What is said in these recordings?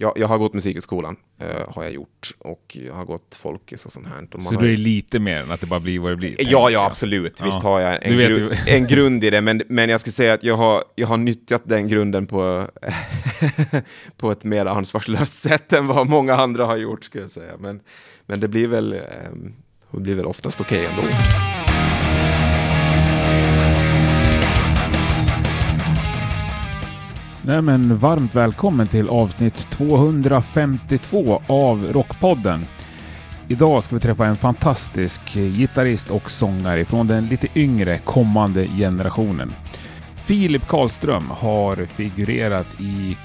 jag, jag har gått musikskolan, eh, har jag gjort. Och jag har gått folkis och sånt här. Och Så har... du är lite mer än att det bara blir vad det blir? Ja, ja, absolut. Visst Ja. har jag en, gru en grund i det, men, men jag skulle säga att jag har, jag har nyttjat den grunden på, på ett mer ansvarslöst sätt än vad många andra har gjort, skulle jag säga. Men, men det blir väl, ehm, det blir väl oftast okej ändå. Nej men varmt välkommen till avsnitt 252 av Rockpodden. Idag ska vi träffa en fantastisk gitarrist och sångare från den lite yngre kommande generationen. Filip Karlström har figurerat i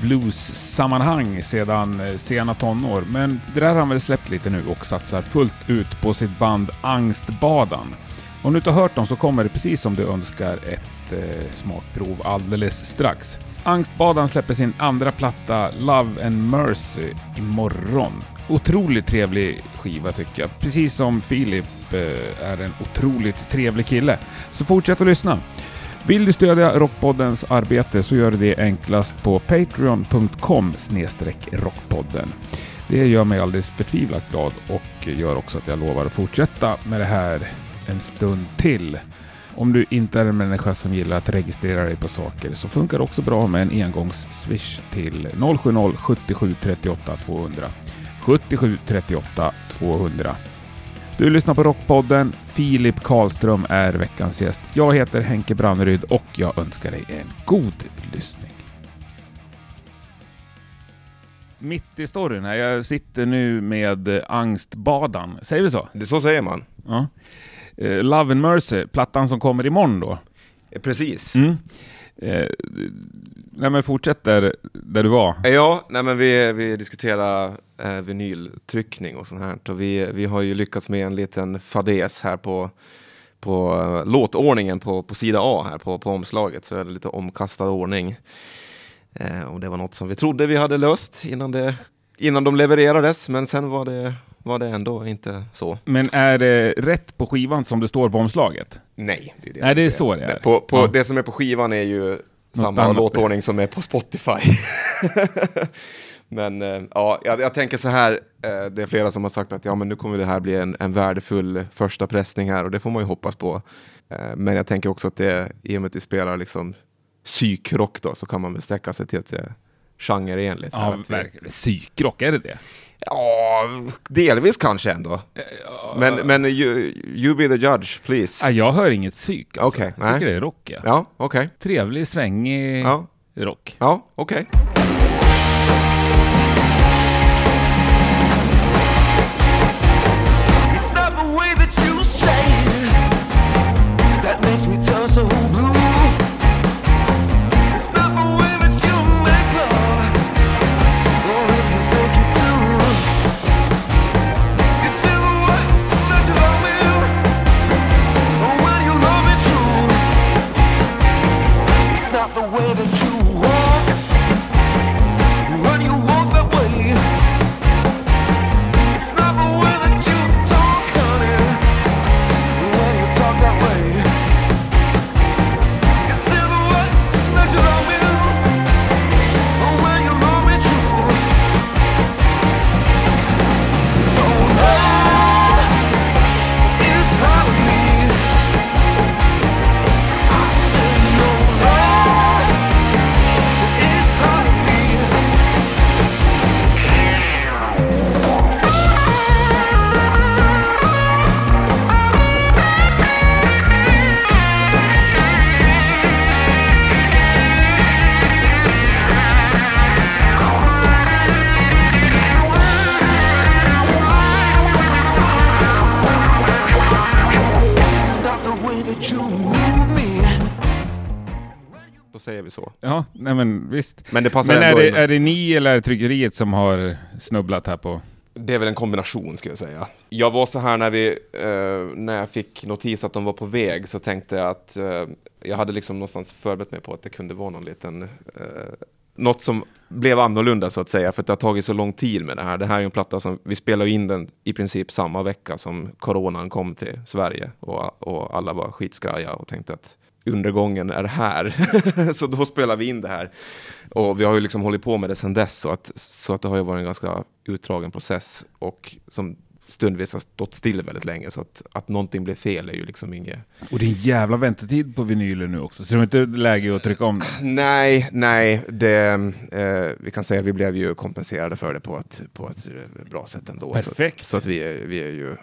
blues-sammanhang sedan eh, sena tonår, men det där har han väl släppt lite nu och satsar fullt ut på sitt band Angstbadan. Om du inte har hört dem så kommer det precis som du önskar ett eh, smakprov alldeles strax. Angstbadan släpper sin andra platta Love and Mercy imorgon. Otroligt trevlig skiva tycker jag. Precis som Filip eh, är en otroligt trevlig kille. Så fortsätt att lyssna. Vill du stödja Rockpoddens arbete så gör du det enklast på patreon.com rockpodden. Det gör mig alldeles förtvivlat glad och gör också att jag lovar att fortsätta med det här en stund till. Om du inte är en människa som gillar att registrera dig på saker så funkar det också bra med en engångs-swish till 070 77 38 200. 77 38 200. Du lyssnar på Rockpodden. Filip Karlström är veckans gäst. Jag heter Henke Branneryd och jag önskar dig en god lyssning. Mitt i storyn här. Jag sitter nu med Angstbadan. Säger vi så? Det, så säger man. Ja. Eh, Love and Mercy, plattan som kommer imorgon då. Eh, Precis. Mm. Eh, nej men fortsätt där, där du var. Ja, nej men vi, vi diskuterar eh, vinyltryckning och sånt här. Och vi, vi har ju lyckats med en liten fadäs här på, på eh, låtordningen på, på sida A här på, på omslaget. Så är det lite omkastad ordning. Eh, och det var något som vi trodde vi hade löst innan, det, innan de levererades. Men sen var det, var det ändå inte så. Men är det rätt på skivan som det står på omslaget? Nej, det är, det Nej, det är inte. så det är. På, på Ja. Det som är på skivan är ju samma låtordning som är på Spotify. men eh, ja, jag, jag tänker så här, eh, det är flera som har sagt att ja, men nu kommer det här bli en, en värdefull första pressning här och det får man ju hoppas på. Eh, men jag tänker också att det, i och med att vi spelar liksom psykrock då, så kan man väl sträcka sig till att det är genreenligt. Ja, verkligen. Psykrock, är det det? Ja, delvis kanske ändå. Men, men you, you be the judge, please. Ja, jag hör inget psyk alltså. Okej, Jag nej. tycker det är rock, ja. Ja, okej. Trevlig, svängig Ja. rock. Ja, okej. It's visst. Men det passar Men är ändå det, in. är det ni eller är det tryckeriet som har snubblat här på? Det är väl en kombination ska jag säga. Jag var så här när vi, eh, när jag fick notis att de var på väg så tänkte jag att eh, jag hade liksom någonstans förberett mig på att det kunde vara någon liten, eh, något som blev annorlunda så att säga, för att det har tagit så lång tid med det här. Det här är ju en platta som, vi spelade in den i princip samma vecka som coronan kom till Sverige och, och alla var skitskraja och tänkte att undergången är här. så då spelar vi in det här. Och vi har ju liksom hållit på med det sedan dess, så att, så att det har ju varit en ganska utdragen process. Och som stundvis har stått still väldigt länge, så att, att någonting blir fel är ju liksom inget... Och det är en jävla väntetid på vinyler nu också, så det är inte läge att trycka om den. Nej, nej, det, eh, vi kan säga att vi blev ju kompenserade för det på ett, på ett eh, bra sätt ändå. Perfekt. Så, att, så att vi, är, vi är ju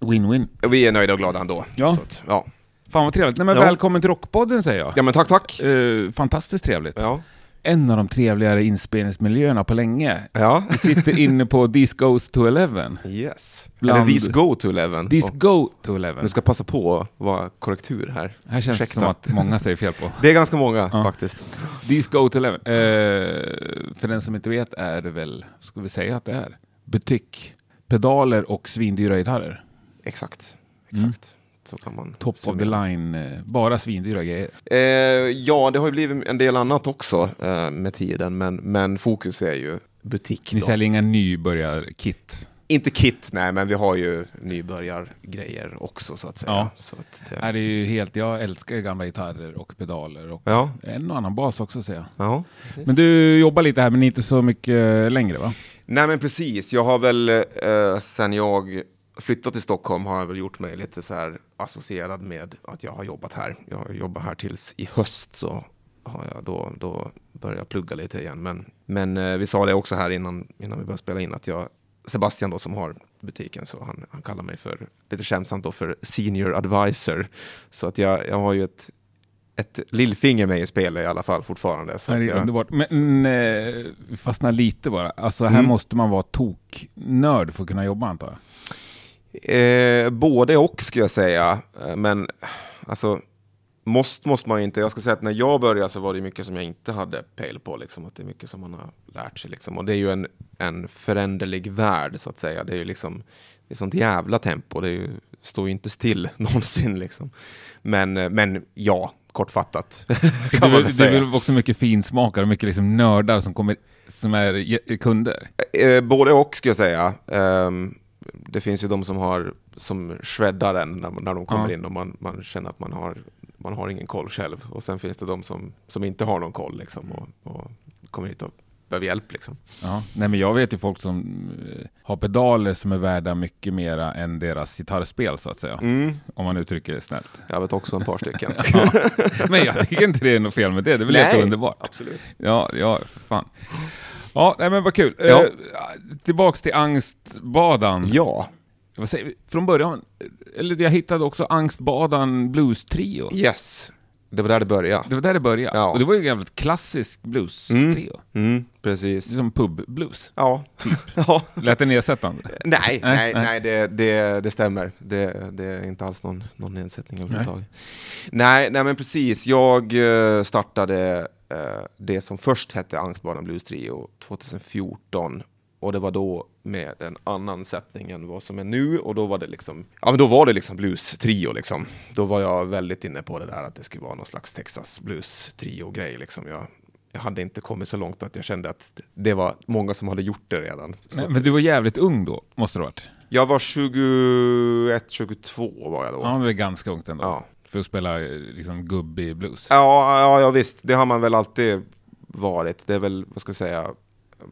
Win-win. vi är nöjda och glada ändå. Ja. Att, ja. Fan vad trevligt. Nej, men Ja. välkommen till Rockpodden säger jag. ja, men tack, tack. Eh, fantastiskt trevligt. Ja. En av de trevligare inspelningsmiljöerna på länge. ja. Vi sitter inne på This Goes to Eleven. Yes. Bland- Eller These Go to Eleven. This Och Go to Eleven. Nu ska jag passa på att vara korrektur här. Här känns det Ursäkta. som att många säger fel på. Det är ganska många Ja. faktiskt. This Go to Eleven. Eh, för den som inte vet är det väl, ska vi säga att det är, butik, pedaler och svindyra gitarrer. Exakt. Mm. Exakt. Så kan man Top of the line, eh, bara svindyra grejer. Eh, ja, det har ju blivit en del annat också eh, med tiden, men, men fokus är ju butik. Ni Då. säljer inga nybörjarkit. Inte kit, nej, men vi har ju nybörjargrejer också så att säga. Ja. Så att det, är ju helt, jag älskar ju gamla gitarrer och pedaler och ja, en och annan bas också säger jag. ja. Men du jobbar lite här men inte så mycket längre va? Nej, men precis. Jag har väl eh, sen jag flyttade till Stockholm har jag väl gjort mig lite så här associerad med att jag har jobbat här. Jag har jobbat här tills i höst så har jag då, då börjat plugga lite igen. Men, men eh, vi sa det också här innan, innan vi började spela in att jag, Sebastian då som har butiken, så han, han kallar mig för, lite skämtsamt då, för senior advisor. Så att jag, jag har ju ett, ett lillfinger med i spelet i alla fall fortfarande. Så att det är underbart. Men eh, vi fastnar lite bara. Alltså här Mm. måste man vara toknörd för att kunna jobba antar jag. Eh, både och skulle jag säga. Eh, Men alltså, måste, måste man inte. Jag ska säga att när jag började så var det mycket som jag inte hade pejl på. Liksom, att det är mycket som man har lärt sig. Liksom. Och det är ju en, en föränderlig värld så att säga. Det är ju liksom, det är sånt jävla tempo. Det ju, står ju inte still någonsin. Liksom. Men, eh, men ja, kortfattat Det kan man väl, väl det är säga. väl också mycket finsmakare och mycket liksom nördar som, kommer, som är ge- kunder. Eh, både och skulle jag säga. Ehm, det finns ju de som har som shreddar en när, när de kommer Ja. in och man, man känner att man har, man har ingen koll själv. Och sen finns det de som, som inte har någon koll liksom, och, och kommer hit och behöver hjälp. Liksom. Ja. Nej, men jag vet ju folk som eh, har pedaler som är värda mycket mera än deras gitarrspel så att säga. Mm. Om man uttrycker det snällt. Jag vet också en par stycken. Ja. Men jag tycker inte det är något fel med det. Det är väl Nej. jätteunderbart. Absolut. Ja, ja, fan. Ja, nej, men vad kul. Ja. Eh, tillbaks till angstbadan. Ja, Vad säger vi? Från början, eller jag hittade också Angstbadan Blues Trio. yes. Det var där det började. Det var där det började. Ja. Och det var ju en jävligt klassisk blues-trio. Mm, precis. Det är Som pub-blues. Ja. ja. Lät det nedsättande? Nej, Nej, nej, nej. nej, det, det, det stämmer. Det, det är inte alls någon, någon nedsättning överhuvudtaget. Nej. nej, men precis. Jag eh, startade det som först hette Angstbanan Blues Trio 2014. Och det var då med en annan sättning än vad som är nu. Och då var det liksom, ja men då var det liksom blues trio liksom. Då var jag väldigt inne på det där att det skulle vara någon slags Texas blues trio grej liksom. Jag, jag hade inte kommit så långt att jag kände att det var många som hade gjort det redan. Att- men du var jävligt ung då, måste det ha varit. jag var 21, 22 var jag då. Ja, det är ganska ungt ändå. Ja. För att spela eh, liksom gubbig blues. Ja, ja, ja, visst. Det har man väl alltid varit. Det är väl, vad ska jag säga,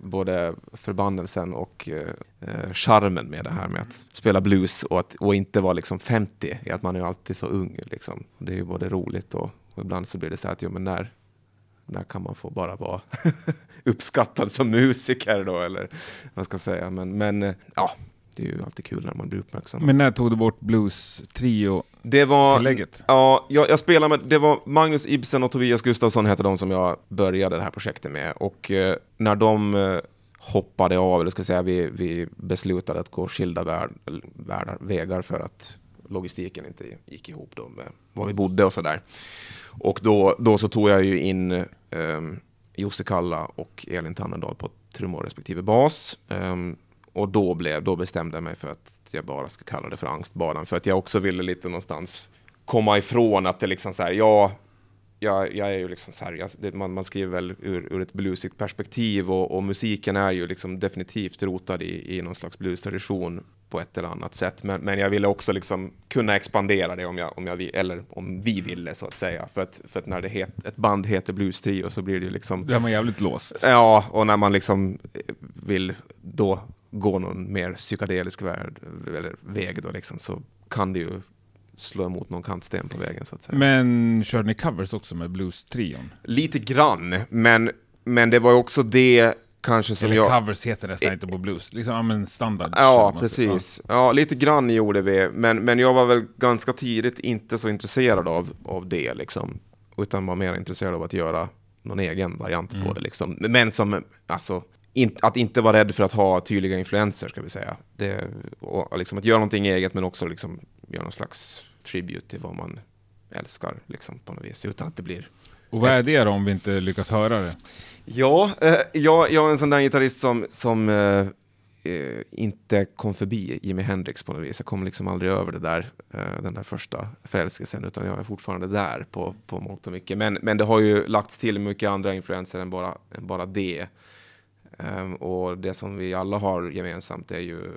både förbannelsen och eh, eh charmen med det här med att spela blues och, att, och inte vara liksom 50. är att man är ju alltid så ung. Liksom. Det är ju både roligt och, och ibland så blir det så här att, jo, men när, när kan man få bara vara uppskattad som musiker då? Eller vad ska jag säga. Men, men eh, ja, det är ju alltid kul när man blir uppmärksam. Men när tog du bort blues-trio-tillägget? Det var... Ja, jag, jag spelar med, det var Magnus Ibsen och Tobias Gustafsson hette de som jag började det här projektet med. Och eh, när de eh, hoppade av, eller ska jag säga, vi, vi beslutade att gå skilda värld, världar, vägar för att logistiken inte gick ihop då med var vi bodde och sådär. Och då, då så tog jag ju in eh, Josse Kalla och Elin Tannendal på trummor respektive bas. Ehm, och då, blev, då bestämde jag mig för att jag bara ska kalla det för angstbanan. För att jag också ville lite någonstans komma ifrån att det liksom så här, ja, jag, jag är ju liksom så här, jag, det, man, man skriver väl ur, ur ett bluesigt perspektiv och, och musiken är ju liksom definitivt rotad i, i någon slags bluestradition på ett eller annat sätt. Men, men jag ville också liksom kunna expandera det om jag, om jag eller om vi ville så att säga. För att, för att när det het, ett band heter Blues Trio så blir det ju liksom Då är man jävligt låst. Ja, och när man liksom vill då gå någon mer psykedelisk värld, eller väg då liksom, så kan det ju slå emot någon kantsten på vägen så att säga. Men körde ni covers också med Blues-trion? Lite grann, men, men det var ju också det kanske som Eller jag... covers heter nästan inte på blues. Liksom, ja men standard. Ja, säger. precis. Ja, lite grann gjorde vi, men, men jag var väl ganska tidigt inte så intresserad av, av det liksom, utan var mer intresserad av att göra någon egen variant Mm. på det liksom. Men som, alltså, in, att inte vara rädd för att ha tydliga influenser, ska vi säga. Det, och liksom att göra någonting eget, men också liksom göra någon slags tribute till vad man älskar, liksom, på något vis, utan att det blir Och vad är det då om vi inte lyckas höra det? Ja, eh, jag, jag är en sån där gitarrist som, som eh, eh, inte kom förbi Jimi Hendrix på något vis. Jag kom liksom aldrig över det där, eh, den där första förälskelsen, utan jag är fortfarande där på, på mångt och mycket. Men, men det har ju lagts till mycket andra influenser än bara, än bara det. Ehm, och det som vi alla har gemensamt är ju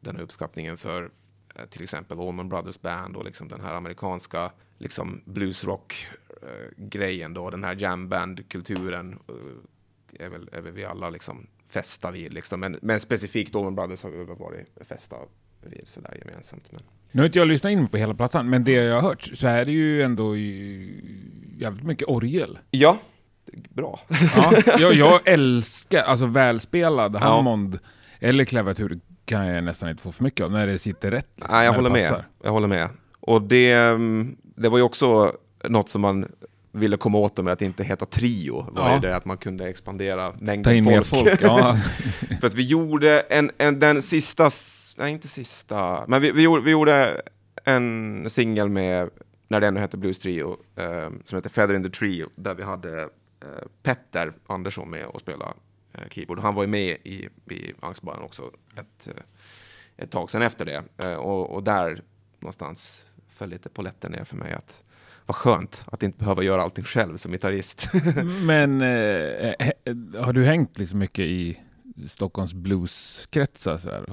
den här uppskattningen för eh, till exempel Allman Brothers Band och liksom den här amerikanska liksom bluesrock-grejen då, den här jamband-kulturen eh, är, väl, är väl vi alla liksom fästa vid. Liksom. Men, men specifikt Allman Brothers har vi väl varit fästa vid sådär gemensamt. Men. Nu har inte jag lyssnat in på hela plattan, men det jag har hört så är det ju ändå jävligt mycket orgel. Ja, bra. Ja, jag, jag älskar, alltså välspelad Hammond eller klaviatur kan jag nästan inte få för mycket av, när det sitter rätt. liksom, Nej, jag håller med. Jag håller med. Och det, mm, det var ju också något som man ville komma åt med att inte heta trio. Var Ja. ju det att man kunde expandera mängden mer folk. Ja. För att vi gjorde en, en, den sista, nej inte sista, men vi, vi, gjorde, vi gjorde en singel med, när det ännu hette Blues Trio, eh, som heter Feather in the Tree, där vi hade Petter Andersson med och spela eh, keyboard. Han var ju med i, i Angstbaren också ett, eh, ett tag sedan efter det. Eh, och, och där någonstans föll lite polletten ner för mig att vad skönt att inte behöva göra allting själv som gitarrist. Men eh, har du hängt liksom mycket i Stockholms blueskretsar? Så här?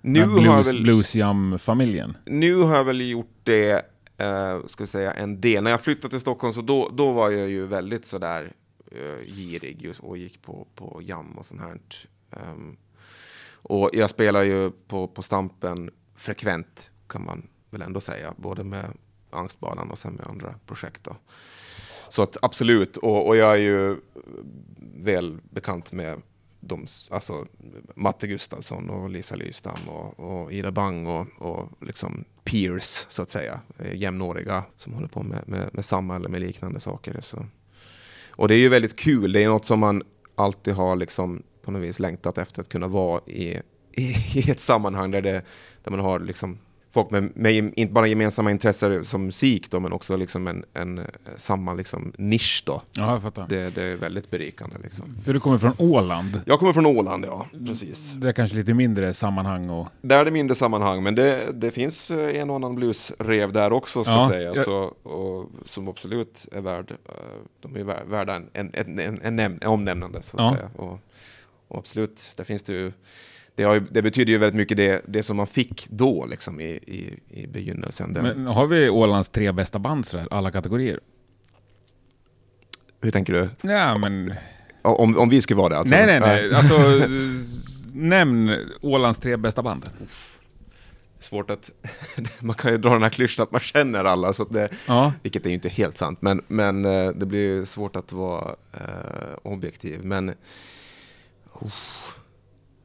nu, Den här har jag blues, väl, Bluesjam-familjen? nu har jag väl gjort det, eh, ska vi säga, en del. När jag flyttade till Stockholm så då, då var jag ju väldigt sådär eh, girig just, och gick på, på jam och sånt här. Um, och jag spelar ju på, på Stampen frekvent, kan man väl ändå säga, både med Angstbanan och sen med andra projekt. Då. Så att absolut, och, och jag är ju väl bekant med de, alltså Matte Gustafsson och Lisa Lystam och, och Ida Bang och, och liksom peers så att säga, eh, jämnåriga som håller på med, med, med samma eller med liknande saker. Så. Och det är ju väldigt kul, det är något som man alltid har liksom på något vis längtat efter att kunna vara i, i, i ett sammanhang där, det, där man har liksom folk med, med inte bara gemensamma intressen som musik då, men också liksom en, en eh, samma liksom nisch då. Ja, jag fattar. Det, det är väldigt berikande liksom. För du kommer från Åland. Jag kommer från Åland, ja. Precis. Det är kanske lite mindre sammanhang och... Där är det mindre sammanhang, men det, det finns eh, en och annan bluesrev där också, ska Ja, sägas. jag- Så, och, som absolut är värd, eh, de är vär- värda en, en, en, en, en omnämnande, så att Ja. säga. Och, och absolut, där finns det ju, det, har ju, det betyder ju väldigt mycket det, det som man fick då, liksom, i, i, i begynnelsen. Men har vi Ålands tre bästa band så här, alla kategorier? Hur tänker du? Ja, men... Om, om vi skulle vara det alltså? nej, nej, nej. Alltså, nämn Ålands tre bästa band. Svårt att... man kan ju dra den här klyschan att man känner alla, så det, Ja. vilket är ju inte helt sant. Men, men eh, det blir svårt att vara eh, objektiv. Men... uff.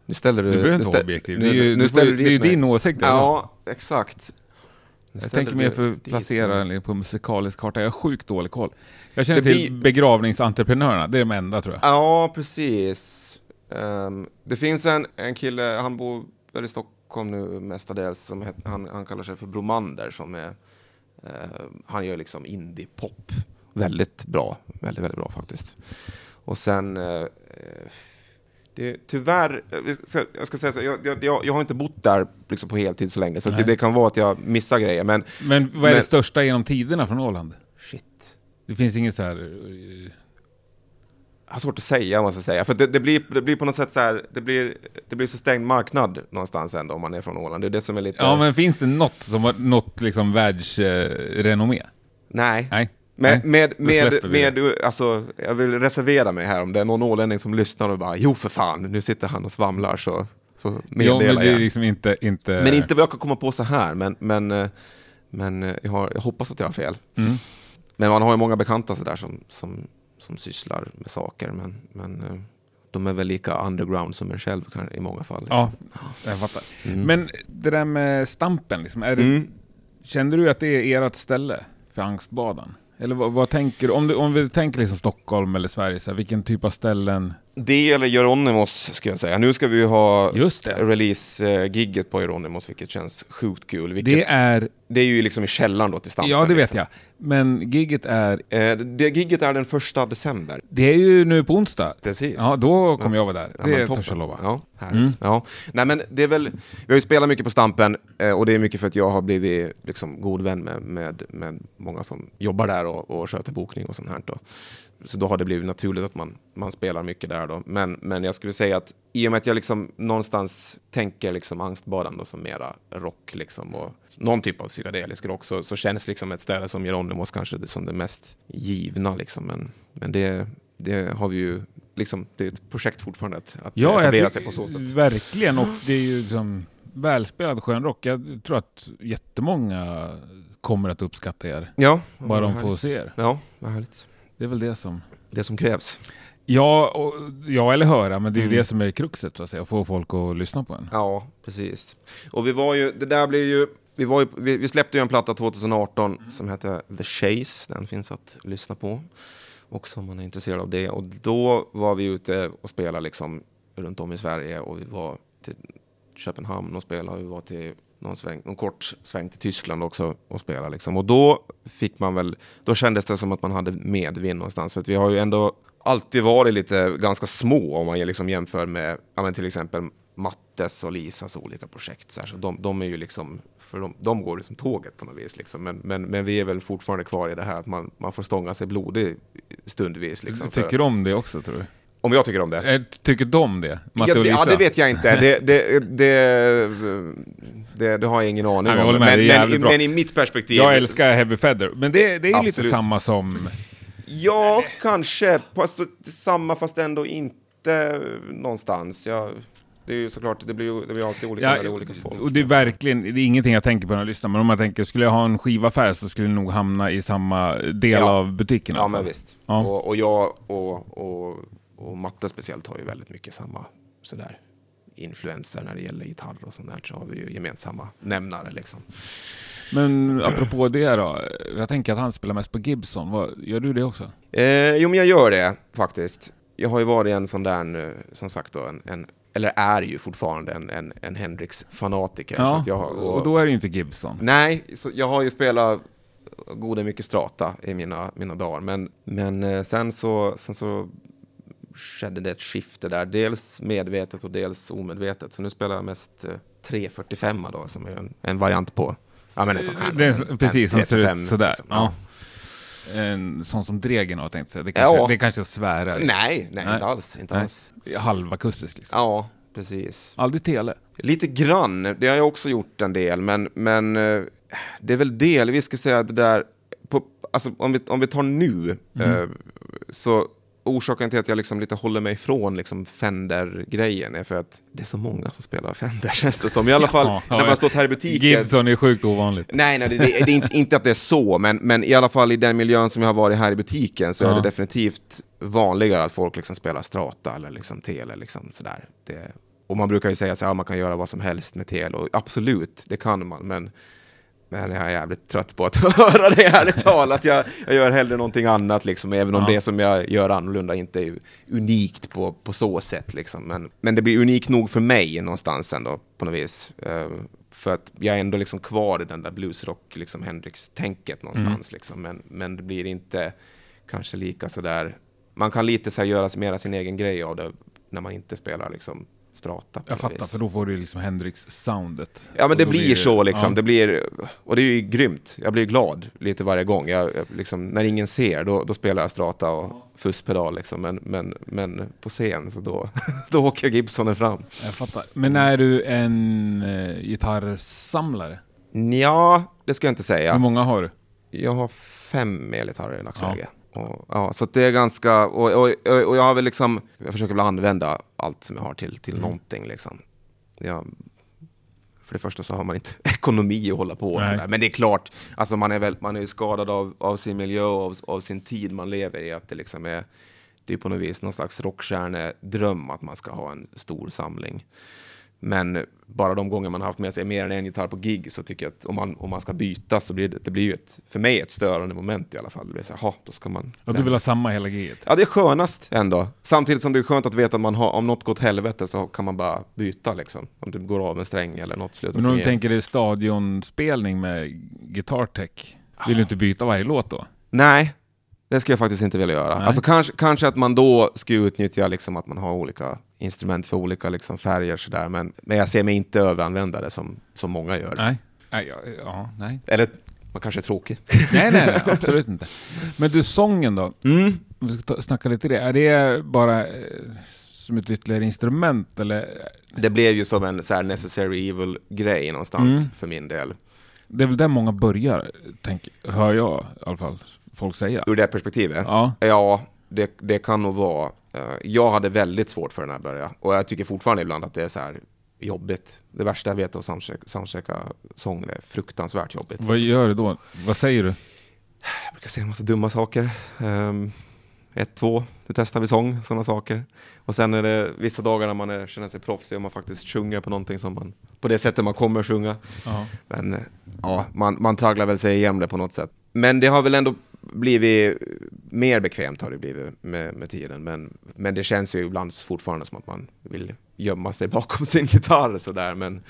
Nu ställer du... Du behöver inte vara objektiv. nu- Det är ju, nu ställer du det är din åsikt. eller? Ja, exakt. Nu Jag tänker mer för att placera den på musikalisk karta. Jag har sjukt dålig koll. Jag känner Det till blir- begravningsentreprenörerna, det är de enda tror jag. Ja, precis. Ehm, det finns en, en kille, han bor väl i Stockholm nu mestadels, som het, han, han kallar sig för Bromander, som är, eh, han gör liksom indie-pop. Väldigt bra, väldigt, väldigt bra faktiskt. Och sen, eh, det, tyvärr, eh, jag ska säga så, jag, jag, jag, har inte bott där liksom på heltid så länge, så det, det kan vara att jag missar grejer, men Men vad är det Men- största genom tiderna från Åland? shit. Det finns inget så här... eh, Jag har svårt att säga, måste jag säga. För det, det, blir, det blir på något sätt så här, det blir, det blir så stängd marknad någonstans ändå om man är från Åland. Det är det som är lite... Ja, men finns det något som har något liksom världsrenommé? Nej. Nej. Med, Nej, med, med, med, alltså, jag vill reservera mig här om det är någon ålänning som lyssnar och bara jo för fan, nu sitter han och svamlar så, så Ja, men det är jag. liksom inte... inte... Men inte vad jag kan komma på så här, men, men, eh, men eh, jag, har, jag hoppas att jag har fel. Mm. Men man har ju många bekanta sådär som, som, som sysslar med saker, men, men eh, de är väl lika underground som en själv kan, i många fall. Ja, liksom. jag fattar. Mm. Men det där med Stampen, liksom, det, Mm. kände du att det är ert ställe för angstbaden? Eller vad, vad tänker du? Om, du? om vi tänker liksom Stockholm eller Sverige, så här, vilken typ av ställen? Det eller Geronimos, ska jag säga. Nu ska vi ju ha release-gigget på Geronimos, vilket känns sjukt kul. Vilket, Det det, är... är ju liksom i källaren då till Stampen. Ja, det vet liksom. jag. Men gigget är... Eh, det gigget är den första december. Det är ju nu på onsdag. Precis. Ja, då kommer jag vara där. Ja, Det men törs jag lova. Ja, härligt. Mm. Ja. Nej, men det är väl, vi har ju spelat mycket på Stampen eh, och det är mycket för att jag har blivit liksom, god vän med, med, med många som jobbar där och, och sköter bokning och sånt här. Då. Så då har det blivit naturligt att man, man spelar mycket där. Då. Men, men jag skulle säga att i och med att jag liksom någonstans tänker liksom angstbadande som mera rock liksom, och någon typ av psykedelisk rock så, så känns liksom ett ställe som Geronimos kanske det som det mest givna. Liksom. Men, men det, det har vi ju liksom, det är ett projekt fortfarande att, att Ja, etablera sig på så sätt. Verkligen, och det är ju liksom välspelad skön rock. Jag tror att jättemånga kommer att uppskatta er. Ja, Bara de härligt. får se er. Ja, vad härligt. Det är väl det som... Det som krävs. Ja, och, ja eller höra, men det är ju Mm. det som är kruxet, så att säga. Att få folk att lyssna på en. Ja, precis. Och vi var ju, det där blev ju, vi, var ju, vi, vi släppte ju en platta 2018 som heter The Chase. Den finns att lyssna på. Också om man är intresserad av det. Och då var vi ute och spelade liksom runt om i Sverige och vi var till Köpenhamn och spelade. Vi var till någon, sväng, någon kort sväng till Tyskland också och spelade liksom. Och då fick man väl, då kändes det som att man hade medvind någonstans. För vi har ju ändå alltid varit lite ganska små om man liksom jämför med ja, till exempel Mattes och Lisas olika projekt. Så, här, så de, de är ju liksom, för de, de går liksom tåget på något vis. Liksom. Men, men, men vi är väl fortfarande kvar i det här att man, man får stånga sig blodig stundvis. Liksom, tycker att, om det också, tror du? Om jag tycker om det? Eh, Tycker de det? Matte Ja, och det, Lisa? ja, det vet jag inte. Det, det, det, det, det har jag ingen aning om. Men, det men, men i mitt perspektiv... Jag älskar Heavy Feather, men det, det är ju lite Absolut. samma som... Ja, kanske. Fast samma, fast ändå inte någonstans. Jag, det är ju såklart, det blir ju det blir alltid olika det är olika folk. och det är verkligen, det är ingenting jag tänker på när jag lyssnar, men om jag tänker, skulle jag ha en skivaffär så skulle jag nog hamna i samma del Ja. av butiken. Ja, men visst. Ja. Och, och jag och, och, och Matte speciellt har ju väldigt mycket samma sådär influenser när det gäller gitarr och sånt där. Så har vi ju gemensamma nämnare liksom. Men apropå det då, jag tänker att han spelar mest på Gibson. Vad, gör du det också? Eh, jo, men jag gör det faktiskt. Jag har ju varit en sån där, eh, som sagt då, en, en eller är ju fortfarande en, en, en Hendrix-fanatiker. Ja, jag, har- och då är det ju inte Gibson. Nej, så jag har ju spelat goda mycket strata i mina, mina dagar. Men, men eh, sen, så, sen så skedde det ett skifte där. Dels medvetet och dels omedvetet. Så nu spelar jag mest eh, 345 då, som är en, en variant på Ja, men en sån här. Det är precis en som ser ut 35, sådär. liksom. Ja. En sån som Dregen har tänkt säga. Det kanske, Ja. det kanske jag svärar. Nej, nej, Nej. inte alls. Inte Nej. alls. Halvakustisk liksom. Ja, precis. Aldrig tele. Lite grann, det har jag också gjort en del, men, men eh, det är väl delvis, ska säga, det där, på, alltså, om, vi, om vi tar nu, Mm. eh, så orsaken till att jag liksom lite håller mig ifrån liksom Fender-grejen är för att det är så många som spelar Fender, känns det som. I alla fall Ja, när ja, man har stått här i butiken. Gibson är sjukt ovanligt. Nej, nej, det, det, det är inte, inte att det är så, men, men i alla fall i den miljön som jag har varit här i butiken så är Ja. det definitivt vanligare att folk liksom spelar strata eller liksom tele. Liksom sådär. Det, och man brukar ju säga att ja, man kan göra vad som helst med tele, och absolut, det kan man, men, men jag är jävligt trött på att höra det ärligt talat. Jag, jag gör hellre någonting annat, liksom, även om Ja. det som jag gör annorlunda inte är unikt på, på så sätt. Liksom. Men, men det blir unikt nog för mig någonstans ändå, på något vis. Eh, för att jag är ändå liksom kvar i den där bluesrock, liksom Hendrix-tänket någonstans. Liksom. Men, men det blir inte kanske lika sådär... Man kan lite så här göra mera sin egen grej av det när man inte spelar liksom strata. Jag fattar, vis. för då får du liksom Hendrix-soundet. Ja men det då blir så liksom, ja. det blir, och det är ju grymt. Jag blir glad lite varje gång. Jag, jag, liksom, när ingen ser, då, då spelar jag strata och fusspedal liksom. Men, men, men på scen, så då, då åker Gibsonen fram. Jag fattar. Men är du en eh, gitarrsamlare? Ja, det ska jag inte Hur säga. många har du? Jag har fem elgitarrer i dagsläget. Och, ja, så det är ganska, och, och, och jag har väl liksom, jag försöker väl använda allt som jag har till, till någonting liksom. Jag, för det första så har man inte ekonomi att hålla på sådär. Men det är klart, alltså man är väl, man är ju skadad av, av sin miljö och av, av sin tid man lever i. Att det liksom är, det är på något vis någon slags rockstjärnedröm att man ska ha en stor samling. Men bara de gånger man har haft med sig mer än en gitarr på gig så tycker jag att om man, om man ska byta så blir det, det blir ju ett, för mig ett störande moment i alla fall. Det blir så här, "Jaha, då ska man... Ja, du vill ha samma hela giget? Ja, det är skönast ändå. Samtidigt som det är skönt att veta att man har, om något går åt helvete så kan man bara byta liksom. Om det går av en sträng eller något slutar Men om du tänker dig stadionspelning med gitarrtech, vill du inte byta varje låt då? Nej, det skulle jag faktiskt inte vilja göra. Nej. Alltså kanske, kanske att man då skulle utnyttja liksom att man har olika instrument för olika liksom färger sådär. Men, men jag ser mig inte överanvända det som, som många gör. Nej. Nej, ja, ja, nej. Eller man kanske är tråkig. nej, nej, nej, absolut inte. Men du, sången då? Mm. Om vi ska snacka lite det. Är det bara eh, som ett ytterligare instrument eller? Det blev ju som en så necessary evil-grej någonstans Mm. för min del. Det är väl där många börjar, tänk, hör jag i alla fall folk säga. Ur det perspektivet? Ja, Ja, det, det kan nog vara. Eh, Jag hade väldigt svårt för den här början. Och jag tycker fortfarande ibland att det är så här jobbigt. Det värsta jag vet är att soundchecka, soundchecka sång. Det är fruktansvärt jobbigt. vad gör du då? Vad säger du? Jag brukar säga en massa dumma saker. Um, ett, två, nu testar vi sång, sådana saker. Och sen är det vissa dagar när man är, känner sig proffsig och man faktiskt sjunger på någonting som man, på det sättet man kommer att sjunga. Ja. Men eh, ja, man, man tragglar väl sig igenom det på något sätt. Men det har väl ändå blivit mer bekvämt har det blivit med, med tiden. Men, men det känns ju ibland fortfarande som att man vill gömma sig bakom sin gitarr sådär. Men,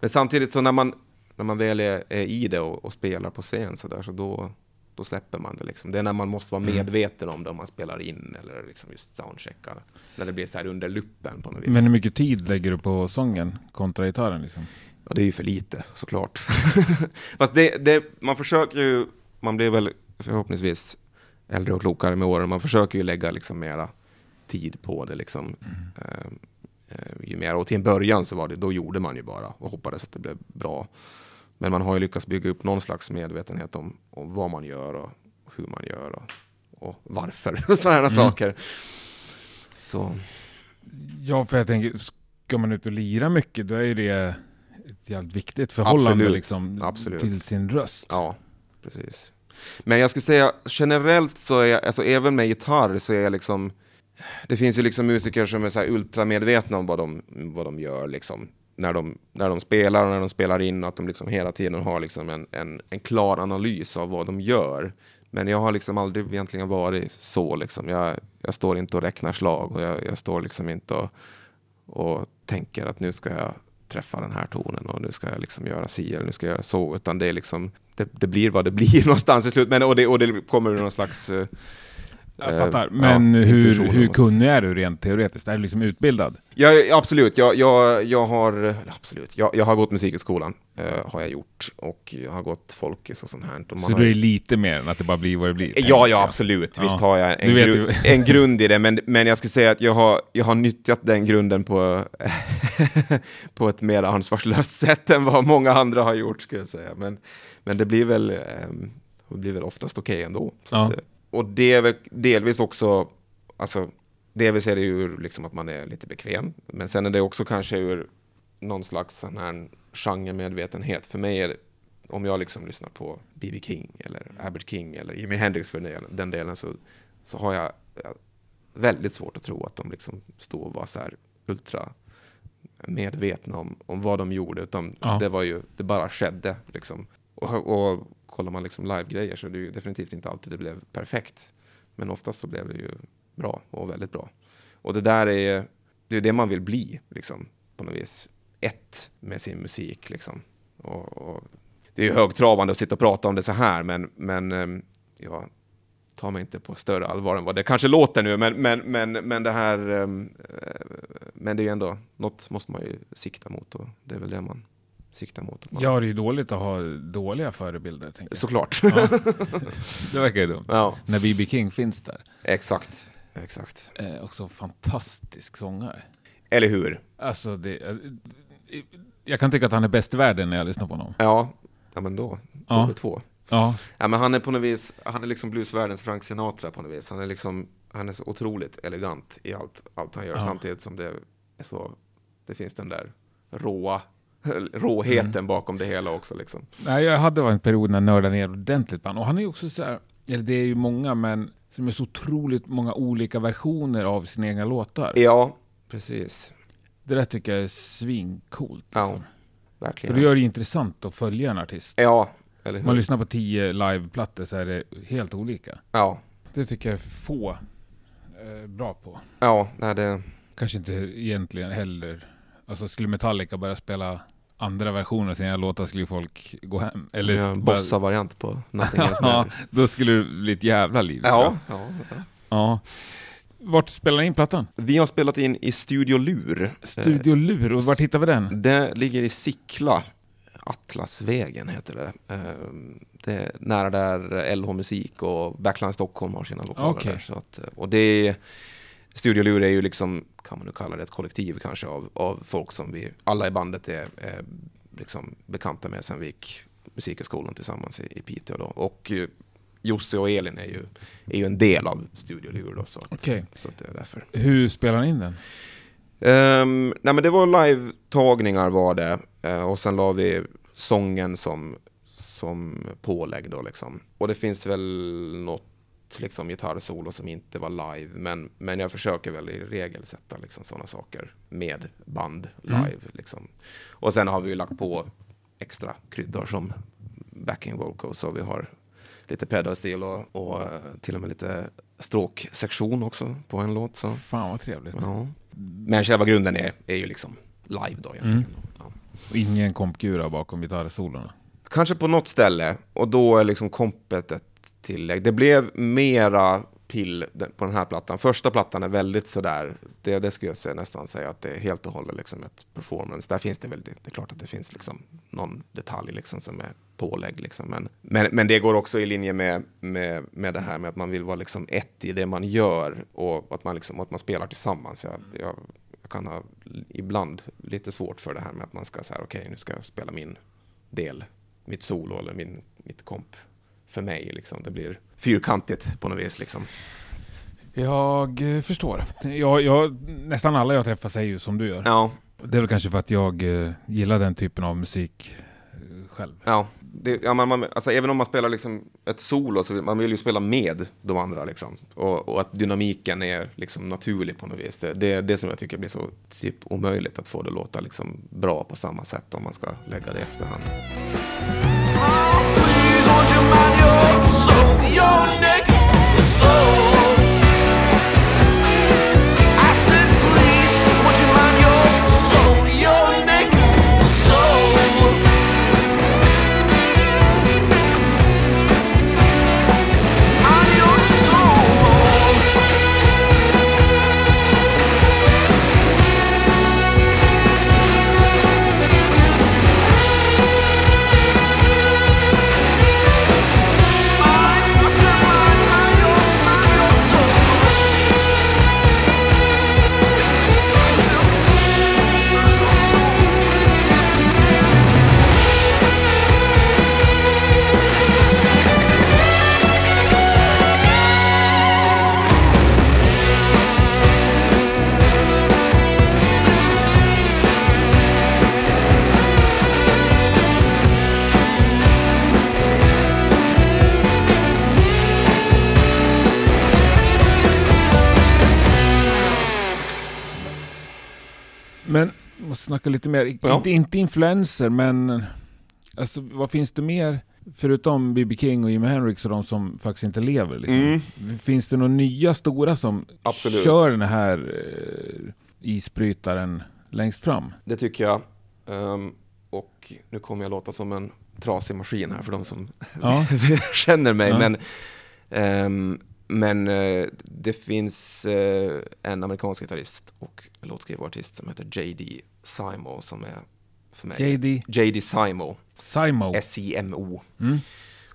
men samtidigt så när man, när man väl är, är i det och, och spelar på scen sådär så då, då släpper man det liksom. Det är när man måste vara medveten om det om man spelar in eller liksom just soundcheckar. När det blir så här under luppen på något vis. Men hur mycket tid lägger du på sången kontra gitarren liksom? Ja, det är ju för lite såklart. Fast det, det, man försöker ju, man blir väl förhoppningsvis äldre och klokare med åren, man försöker ju lägga liksom mera tid på det liksom. Eh, eh, ju mer. Och till en början så var det, då gjorde man ju bara och hoppades att det blev bra. Men man har ju lyckats bygga upp någon slags medvetenhet om, om vad man gör och hur man gör och, och varför. Sådana saker. Så Ja, för jag tänker, ska man ut och lira mycket, då är ju det ett jävligt viktigt förhållande Absolut. liksom, Absolut. till sin röst. Ja, precis. Men jag skulle säga generellt så är jag, alltså även med gitarr så är jag liksom, det finns ju liksom musiker som är så här ultramedvetna om vad de, vad de gör liksom. När de, när de spelar och när de spelar in, att de liksom hela tiden har liksom en, en, en klar analys av vad de gör. Men jag har liksom aldrig egentligen varit så liksom. Jag, jag står inte och räknar slag och jag, jag står liksom inte och, och tänker att nu ska jag träffa den här tonen och nu ska jag liksom göra si eller nu ska jag göra så. Utan det är liksom, det, det blir vad det blir någonstans i slut. Men, och, det, och det kommer ur någon slags... Eh, eh, Jag eh, fattar. ja, Men hur, intuition hur och- kunnig är du rent teoretiskt? Är du liksom utbildad? Ja, absolut. Jag, jag, jag har, absolut. Jag, jag har gått musikhögskolan, eh, har jag gjort. Och jag har gått folkis och sånt här. Och Så har, du är lite mer än att det bara blir vad det blir? Ja, ja, absolut. Visst Ja. har jag en, gru en grund i det, men, men jag skulle säga att jag har, jag har nyttjat den grunden på, på ett mer ansvarslöst sätt än vad många andra har gjort, skulle jag säga. Men, men det blir väl, ehm, det blir väl oftast okej ändå. Så Ja. att, eh, och det är väl delvis också, alltså, delvis är det ju liksom att man är lite bekväm, men sen är det också kanske ur någon slags sån här genremedvetenhet. För mig är det, om jag liksom lyssnar på B.B. King eller Albert King eller Jimi Hendrix för den delen, så, så har jag jag, väldigt svårt att tro att de liksom stod och var så här ultra medvetna om, om vad de gjorde, utan Ja. det var ju, det bara skedde liksom. Och, och kollar man liksom live-grejer så är det ju definitivt inte alltid det blev perfekt. Men oftast så blev det ju bra och väldigt bra. Och det där är det är det man vill bli, liksom, på något vis. Ett med sin musik, liksom. Och, och det är ju högtravande att sitta och prata om det så här, men, men ehm, ja, ta mig inte på större allvar än vad det kanske låter nu, men, men, men, men det här, ehm, eh, men det är ju ändå, något måste man ju sikta mot och det är väl det man siktar mot. Man, Ja, det är ju dåligt att ha dåliga förebilder. Tänker jag. Såklart. Ja. det verkar ju dumt. ja, När B.B. King finns där. exakt. Exakt. Eh, också en fantastisk sångare. Eller hur? Alltså, det, eh, jag kan tycka att han är bäst i världen när jag lyssnar på honom. Ja, ja men då, Ja. ja. två. Ja, Ja, men han är på något vis, han är liksom bluesvärldens Frank Sinatra på något vis. Han är liksom, han är så otroligt elegant i allt, allt han gör, Ja. samtidigt som det är så, det finns den där råa, råheten Mm. bakom det hela också liksom. Nej, jag hade en period när jag nördade ner ordentligt på honom. Och han är ju också så här, eller det är ju många, men som är så otroligt många olika versioner av sina egna låtar. Ja, precis. Det där tycker jag är svincoolt. Ja, Alltså. För verkligen. det gör det intressant att följa en artist. Ja, eller Om man hur? lyssnar på tio liveplattor så är det helt olika. Ja, Det tycker jag är få eh, bra på. ja, nej det, Kanske inte egentligen heller. Alltså skulle Metallica börja spela andra versioner av sina låtar skulle ju folk gå hem. Eller är en bossa-variant på Nothing Else ja, då skulle det bli ett jävla liv. Ja, ja, ja. ja. Vart spelar ni in plattan? Vi har spelat in i Studio Lur. Studio Lur, och vart hittar vi den? Det ligger i Sickla. Atlasvägen heter det. Eh, Det är nära där LH Musik och Backline Stockholm har sina lokaler Okej. där. Så att, eh, och det är, Studio Lur är ju liksom, kan man nu kalla det, ett kollektiv kanske av, av folk som vi, alla i bandet är, är liksom bekanta med sen vi gick musikhögskolan tillsammans i, i Piteå då. Och eh, Josse och Elin är ju, är ju en del av Studio Lur då. Så, att, Okej. så att det är därför. Hur spelar ni in den? Um, nej men det var live-tagningar var det. Eh, och sen la vi sången som, som pålägg då liksom. Och det finns väl något liksom gitarrsolo som inte var live. Men, men jag försöker väl i regel sätta liksom sådana saker med band live Mm. liksom. Och sen har vi ju lagt på extra kryddor som backing vocals. Så vi har lite pedal steel och, och eh, till och med lite stråksektion också på en låt. Så. Fan vad trevligt. Ja. Men själva grunden är, är ju liksom live då egentligen. Mm. Ja. Och ingen kompgura bakom gitarrsolorna. Kanske på något ställe, och då är liksom kompet ett tillägg. Det blev mera pill på den här plattan. Första plattan är väldigt sådär, det, det skulle jag säga, nästan säga att det är helt och hållet liksom ett performance. Där finns det väl, det är klart att det finns liksom någon detalj liksom som är pålägg liksom. Men, men, men det går också i linje med, med, med det här med att man vill vara liksom ett i det man gör och att man, liksom, att man spelar tillsammans. Jag, jag, jag kan ha ibland lite svårt för det här med att man ska säga okej, nu ska jag spela min del, mitt solo eller min, mitt komp för mig. Liksom. Det blir fyrkantigt på något vis. Liksom. Jag eh, förstår. Jag, jag, nästan alla jag träffar säger ju som du gör. Ja, Det är väl kanske för att jag eh, gillar den typen av musik eh, själv. ja. Det, ja man, man, alltså, även om man spelar liksom ett solo så vill man vill ju spela med de andra. Liksom. Och, och att dynamiken är liksom naturlig på något vis. Det, det är det som jag tycker blir så typ omöjligt att få det att låta liksom bra på samma sätt om man ska lägga det i efterhand. Please so you're not. Snacka lite mer. Ja. Inte, inte influenser, men alltså, vad finns det mer? Förutom B.B. King och Jimi Hendrix och de som faktiskt inte lever. Liksom. Mm. Finns det några nya stora som Absolut. kör den här eh, isbrytaren längst fram? Det tycker jag. Ehm, och nu kommer jag låta som en trasig maskin här för de som Ja. känner mig. Ja. Men ehm, men eh, det finns eh, en amerikansk gitarrist och låtskrivare och artist som heter J.D. Simo som är för mig... JD J.D. Simo. Simo. S-I-M-O. Mm.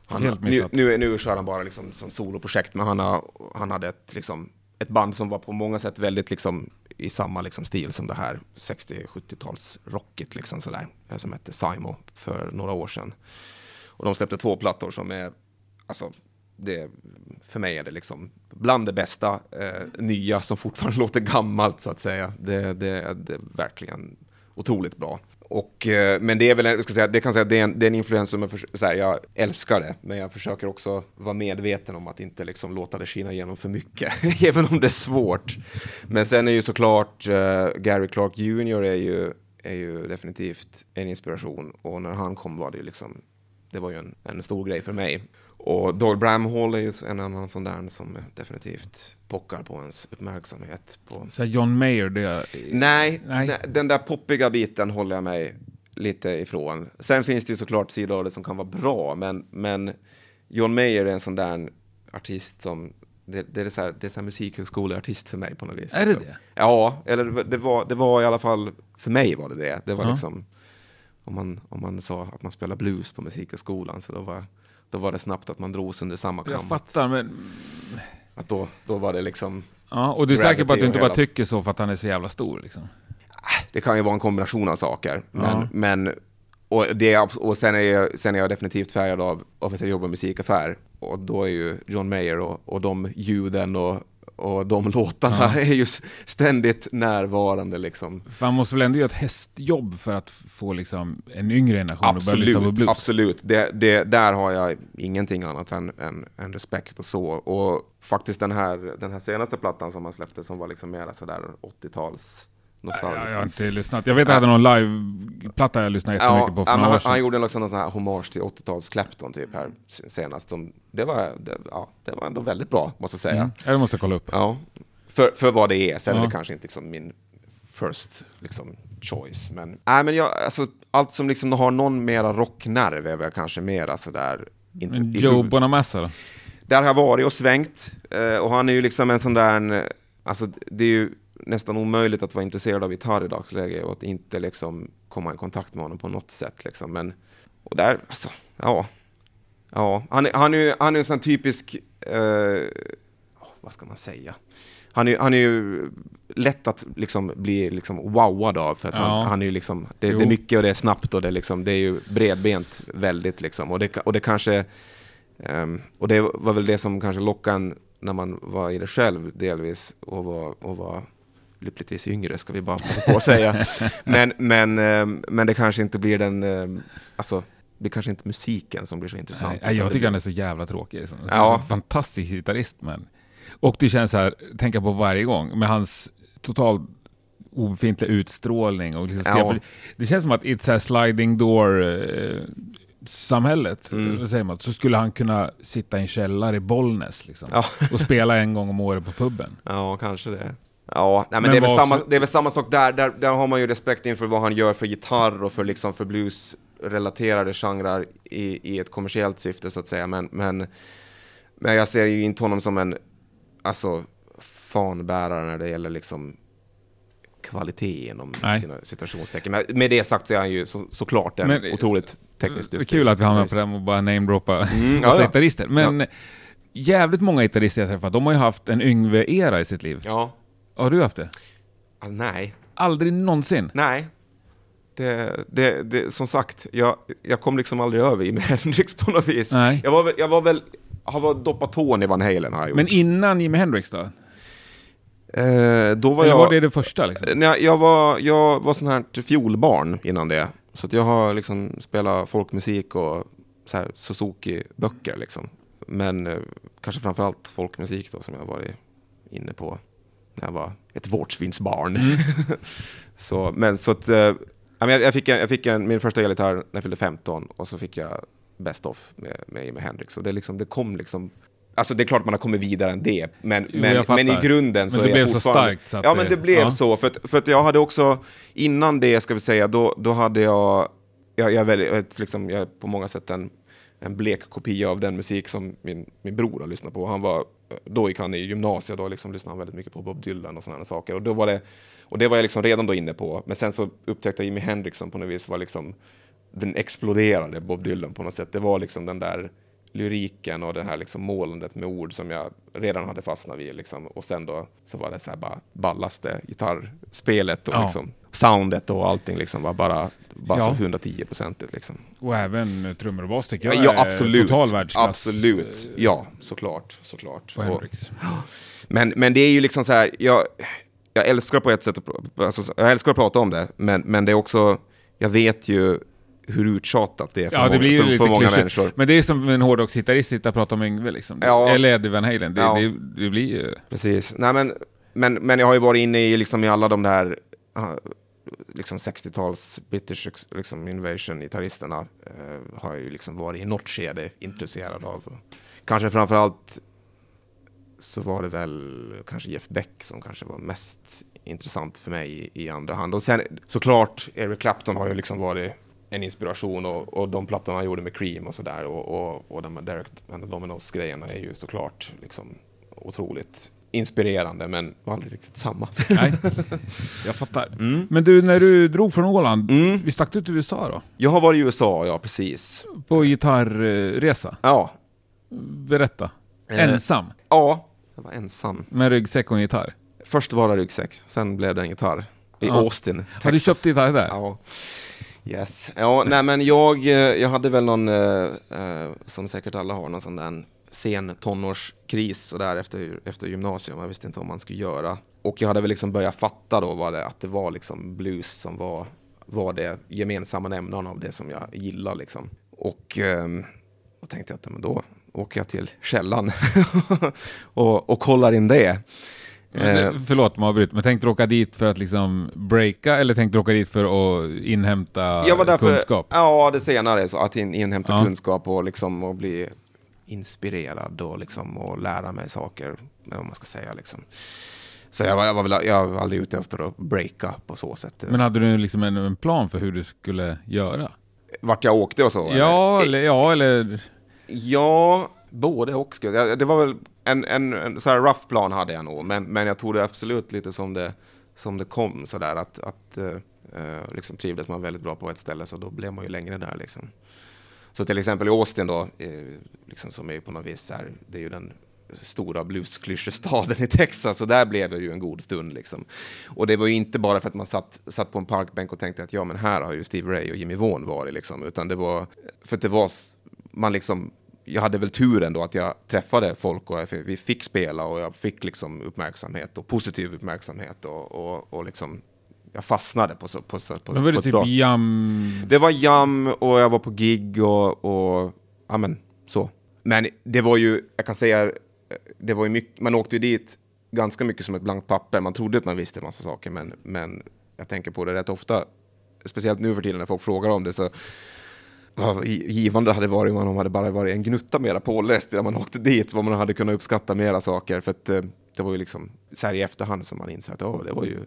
Han, Helt nu, missat. nu, nu kör han bara liksom som soloprojekt, men han, har, han hade ett, liksom, ett band som var på många sätt väldigt liksom, i samma liksom, stil som det här 60-70-tals rockigt liksom, sådär, eh, som hette Simo för några år sedan. Och de släppte två plattor som är, alltså, det, för mig är det liksom bland det bästa eh, nya som fortfarande låter gammalt så att säga. Det, det, det är verkligen otroligt bra. Och, eh, men det är väl, jag ska säga, det kan säga, det är en, det är en influens som jag, så här, jag älskar det, men jag försöker också vara medveten om att inte liksom låta det skina igenom för mycket, även om det är svårt. Men sen är ju såklart eh, Gary Clark Jr är ju, är ju definitivt en inspiration och när han kom var det ju liksom, det var ju en, en stor grej för mig. Och Doyle Bramhall är ju en annan sån där som definitivt pockar på ens uppmärksamhet. På, Så John Mayer, det... Nej, Nej. nej, den där poppiga biten håller jag mig lite ifrån. Sen finns det ju såklart sidor av det som kan vara bra, men, men John Mayer är en sån där artist som det, det är så här, det är så här musikhögskoleartist för mig på något vis. Är det liksom. det? Ja, eller det- det var, det var i alla fall, för mig var det det. Det var Ja. liksom, om man, om man sa att man spelar blues på musikhögskolan, så då var, då var det snabbt att man drogs under samma Jag kam. fattar, men... Att då, då var det liksom, Ja, och du är säker på att du inte och bara hela- tycker så för att han är så jävla stor liksom? Det kan ju vara en kombination av saker. Men, Ja. men, och, det, och sen, är jag, sen är jag definitivt färgad av, av att jag jobbar i musikaffär. Och då är ju John Mayer och, och de ljuden och, och de låtarna är ju ständigt närvarande liksom. Han måste väl ändå göra ett hästjobb för att få liksom en yngre generation att börja lyssna på Absolut, blues? absolut. Det, det, där har jag ingenting annat än, än, än respekt och så. Och faktiskt den här, den här senaste plattan som han släppte som var liksom mera sådär 80-tals nostalgisk. Jag, jag har inte lyssnat. Jag vet att jag hade någon live-platta jag lyssnade jättemycket på för ja, några år han, sedan. han gjorde liksom någon sån här hommage till 80-tals Clapton typ här senast. Som, det, var, det, ja, det var ändå väldigt bra, måste jag säga. Mm. Ja, det måste jag kolla upp. Ja, för, för vad det är. Sen Ja. är det kanske inte liksom min first liksom, choice. Men, nej, men jag, alltså, allt som liksom har någon mera rocknerv är väl kanske mera sådär... inte- Men Joe Bonamassa då? där har jag varit och svängt. Eh, och han är ju liksom en sån där... Alltså det är ju nästan omöjligt att vara intresserad av gitarr i dagsläget och att inte liksom komma i kontakt med honom på något sätt. Liksom. Men, och där, alltså, ja. Ja, han är, han är, ju- han är en sån typisk... Eh, vad ska man säga? Han är, han är ju lätt att liksom bli liksom wowad av för att Ja. han, han är ju liksom, det, det är mycket och det är snabbt och det är, liksom, det är ju bredbent väldigt liksom. Och det, och det kanske, ehm, och det var väl det som kanske lockade en när man var i det själv delvis och var, och var lyckligtvis yngre ska vi bara passa på att säga. Men, men, ehm, men det kanske inte blir den, ehm, alltså det kanske inte musiken som blir så intressant. Nej, jag tycker han är så jävla tråkig. Så, Ja. så fantastisk gitarrist men. Och det känns så här, tänka på varje gång, med hans totalt obefintliga utstrålning. Och liksom, Ja. Det känns som att i ett sliding door eh, samhället, Mm. vad säger man, så skulle han kunna sitta i en källare i Bollnäs liksom, Ja. och spela en gång om året på puben. Ja, kanske det. Ja, nej, men, Men det, är väl samma, det är väl samma sak där. där. Där har man ju respekt inför vad han gör för gitarr och för, liksom, för blues-relaterade genrer i, i ett kommersiellt syfte så att säga. Men, men, men jag ser ju inte honom som en alltså, fanbärare när det gäller liksom kvalitet inom Nej. sina citationstecken. Men med det sagt så är han ju så, såklart en Men, otroligt tekniskt duktig kul att vi hamnar på det och bara namedroppa Mm, ja, ja. gitarrister. Men jävligt många gitarrister jag träffat, de har ju haft en Yngve-era i sitt liv. Ja, Har du haft det? ah, nej. Aldrig någonsin? Nej. Det, det, det, som sagt, jag, jag kom liksom aldrig över Jimi Hendrix på något vis. Nej. Jag var väl, jag var väl, har var doppat tån i Van Halen har jag gjort. Men innan Jimi Hendrix då? eh, då var Eller jag... var det det första liksom? Nej, jag var, jag var sån här fiolbarn innan det. Så jag har liksom spelat folkmusik och så här Suzuki-böcker liksom. Men eh, kanske framförallt folkmusik då som jag varit inne på när jag var ett vårtsvinsbarn. så, men så att, eh, jag, fick, en, jag fick en, min första elgitarr när jag fyllde 15 och så fick jag Best of med, med Jimi Hendrix. Och det, liksom, det kom liksom Alltså det är klart man har kommit vidare än det, men, Jo, men, men i grunden så Men det är blev jag så fortfarande... starkt så ja, men det blev ja. så. För att, för att jag hade också, innan det ska vi säga, då, då hade jag, jag, jag, väldigt, liksom, jag är på många sätt en, en blek kopia av den musik som min, min bror har lyssnat på. Han var, då gick han i gymnasiet, då liksom lyssnade han väldigt mycket på Bob Dylan och sådana saker. Och, då var det, och det var jag liksom redan då inne på. Men sen så upptäckte jag Jimi Hendrix som på något vis var liksom, den exploderade Bob Dylan på något sätt. Det var liksom den där lyriken och det här liksom målandet med ord som jag redan hade fastnat vid. Liksom. Och sen då så var det så här bara ballaste gitarrspelet och Ja. liksom soundet och allting liksom var bara, bara Ja. så 110 procentigt liksom. Och även eh, trummor och bas tycker Ja, jag ja absolut. total världsklass. Absolut. Ja, såklart. såklart. Och- Hendrix. men, men det är ju liksom så här, jag, jag älskar på ett sätt att, alltså, jag älskar att prata om det, men, men det är också, jag vet ju hur uttjatat det är för, Ja, det många, för, för många klyschigt. människor. Men det är som en hårdrocksgitarrist sitta och prata om Yngve liksom. Ja. Eller Eddie Van Halen. Det, Ja. det, det blir ju... Precis. Nej, men, men, men jag har ju varit inne i, liksom, i alla de där ah, liksom 60-tals British liksom, invasion-gitarristerna. Eh, har jag ju liksom varit i något skede intresserad av. Kanske framför allt så var det väl kanske Jeff Beck som kanske var mest intressant för mig i, i andra hand. Och sen såklart, Eric Clapton har ju liksom varit en inspiration och, och de plattorna han gjorde med Cream och sådär och, och, och de Derek and the Dominos-grejerna är ju såklart liksom otroligt inspirerande men var aldrig riktigt samma. Nej, jag fattar. Men du, när du drog från Åland, Mm. vi stack du till USA då? Jag har varit i USA, ja precis. På gitarrresa? Ja, Berätta. Eh. Ensam? ja, jag var ensam. Med ryggsäck och en gitarr? Först var det ryggsäck, sen blev det en gitarr. I Ja. Austin, Har du Texas. köpt gitarr där? Ja. Yes. Ja, nej men jag, eh, jag hade väl någon, eh, eh, som säkert alla har, någon sån där sen tonårskris och där efter, efter gymnasium. Jag visste inte vad man skulle göra. Och jag hade väl liksom börjat fatta då vad det, att det var liksom blues som var, var det gemensamma nämnaren av det som jag gillar liksom. Och ehm, då tänkte jag att men då åker jag till källan och, och kollar in det. Men Eh, det- Förlåt om jag avbryter, men tänkte du åka dit för att liksom breaka eller tänkte du åka dit för att inhämta för, kunskap? ja, det senare, så att in, inhämta Ja. kunskap och, liksom, och bli inspirerad och, liksom, och lära mig saker, eller vad man ska säga. Liksom. Så jag var, jag, var väl, jag var aldrig ute efter att breaka på så sätt. Men hade du liksom en, en plan för hur du skulle göra? Vart jag åkte och så? Ja, eller, ja, eller... Ja, både och. Det var väl en, en, en så här rough plan hade jag nog, men, men jag tog det absolut lite som det, som det kom sådär att, att eh, eh, liksom trivdes man väldigt bra på ett ställe så då blev man ju längre där liksom. Så till exempel i Austin då, eh, liksom som är på något vis här, det är ju den stora bluesklyschestaden i Texas och där blev det ju en god stund liksom. Och det var ju inte bara för att man satt, satt på en parkbänk och tänkte att ja men här har ju Steve Ray och Jimmy Vaughan varit liksom, utan det var för att det var, man liksom jag hade väl turen då att jag träffade folk och vi fick spela och jag fick liksom uppmärksamhet och positiv uppmärksamhet och, och, och liksom jag fastnade på så på, så- på, var på det typ bra jam... det var jam och jag var på gig och, och ja men så. Men det var ju, jag kan säga, det var ju mycket, man åkte ju dit ganska mycket som ett blankt papper. Man trodde att man visste en massa saker, men, men jag tänker på det rätt ofta, speciellt nu för tiden när folk frågar om det, så vad givande hade varit om man hade bara varit en gnutta mera påläst när man åkte dit, vad man hade kunnat uppskatta mera saker. För att eh, det var ju liksom så här i efterhand som man insåg att åh, det var ju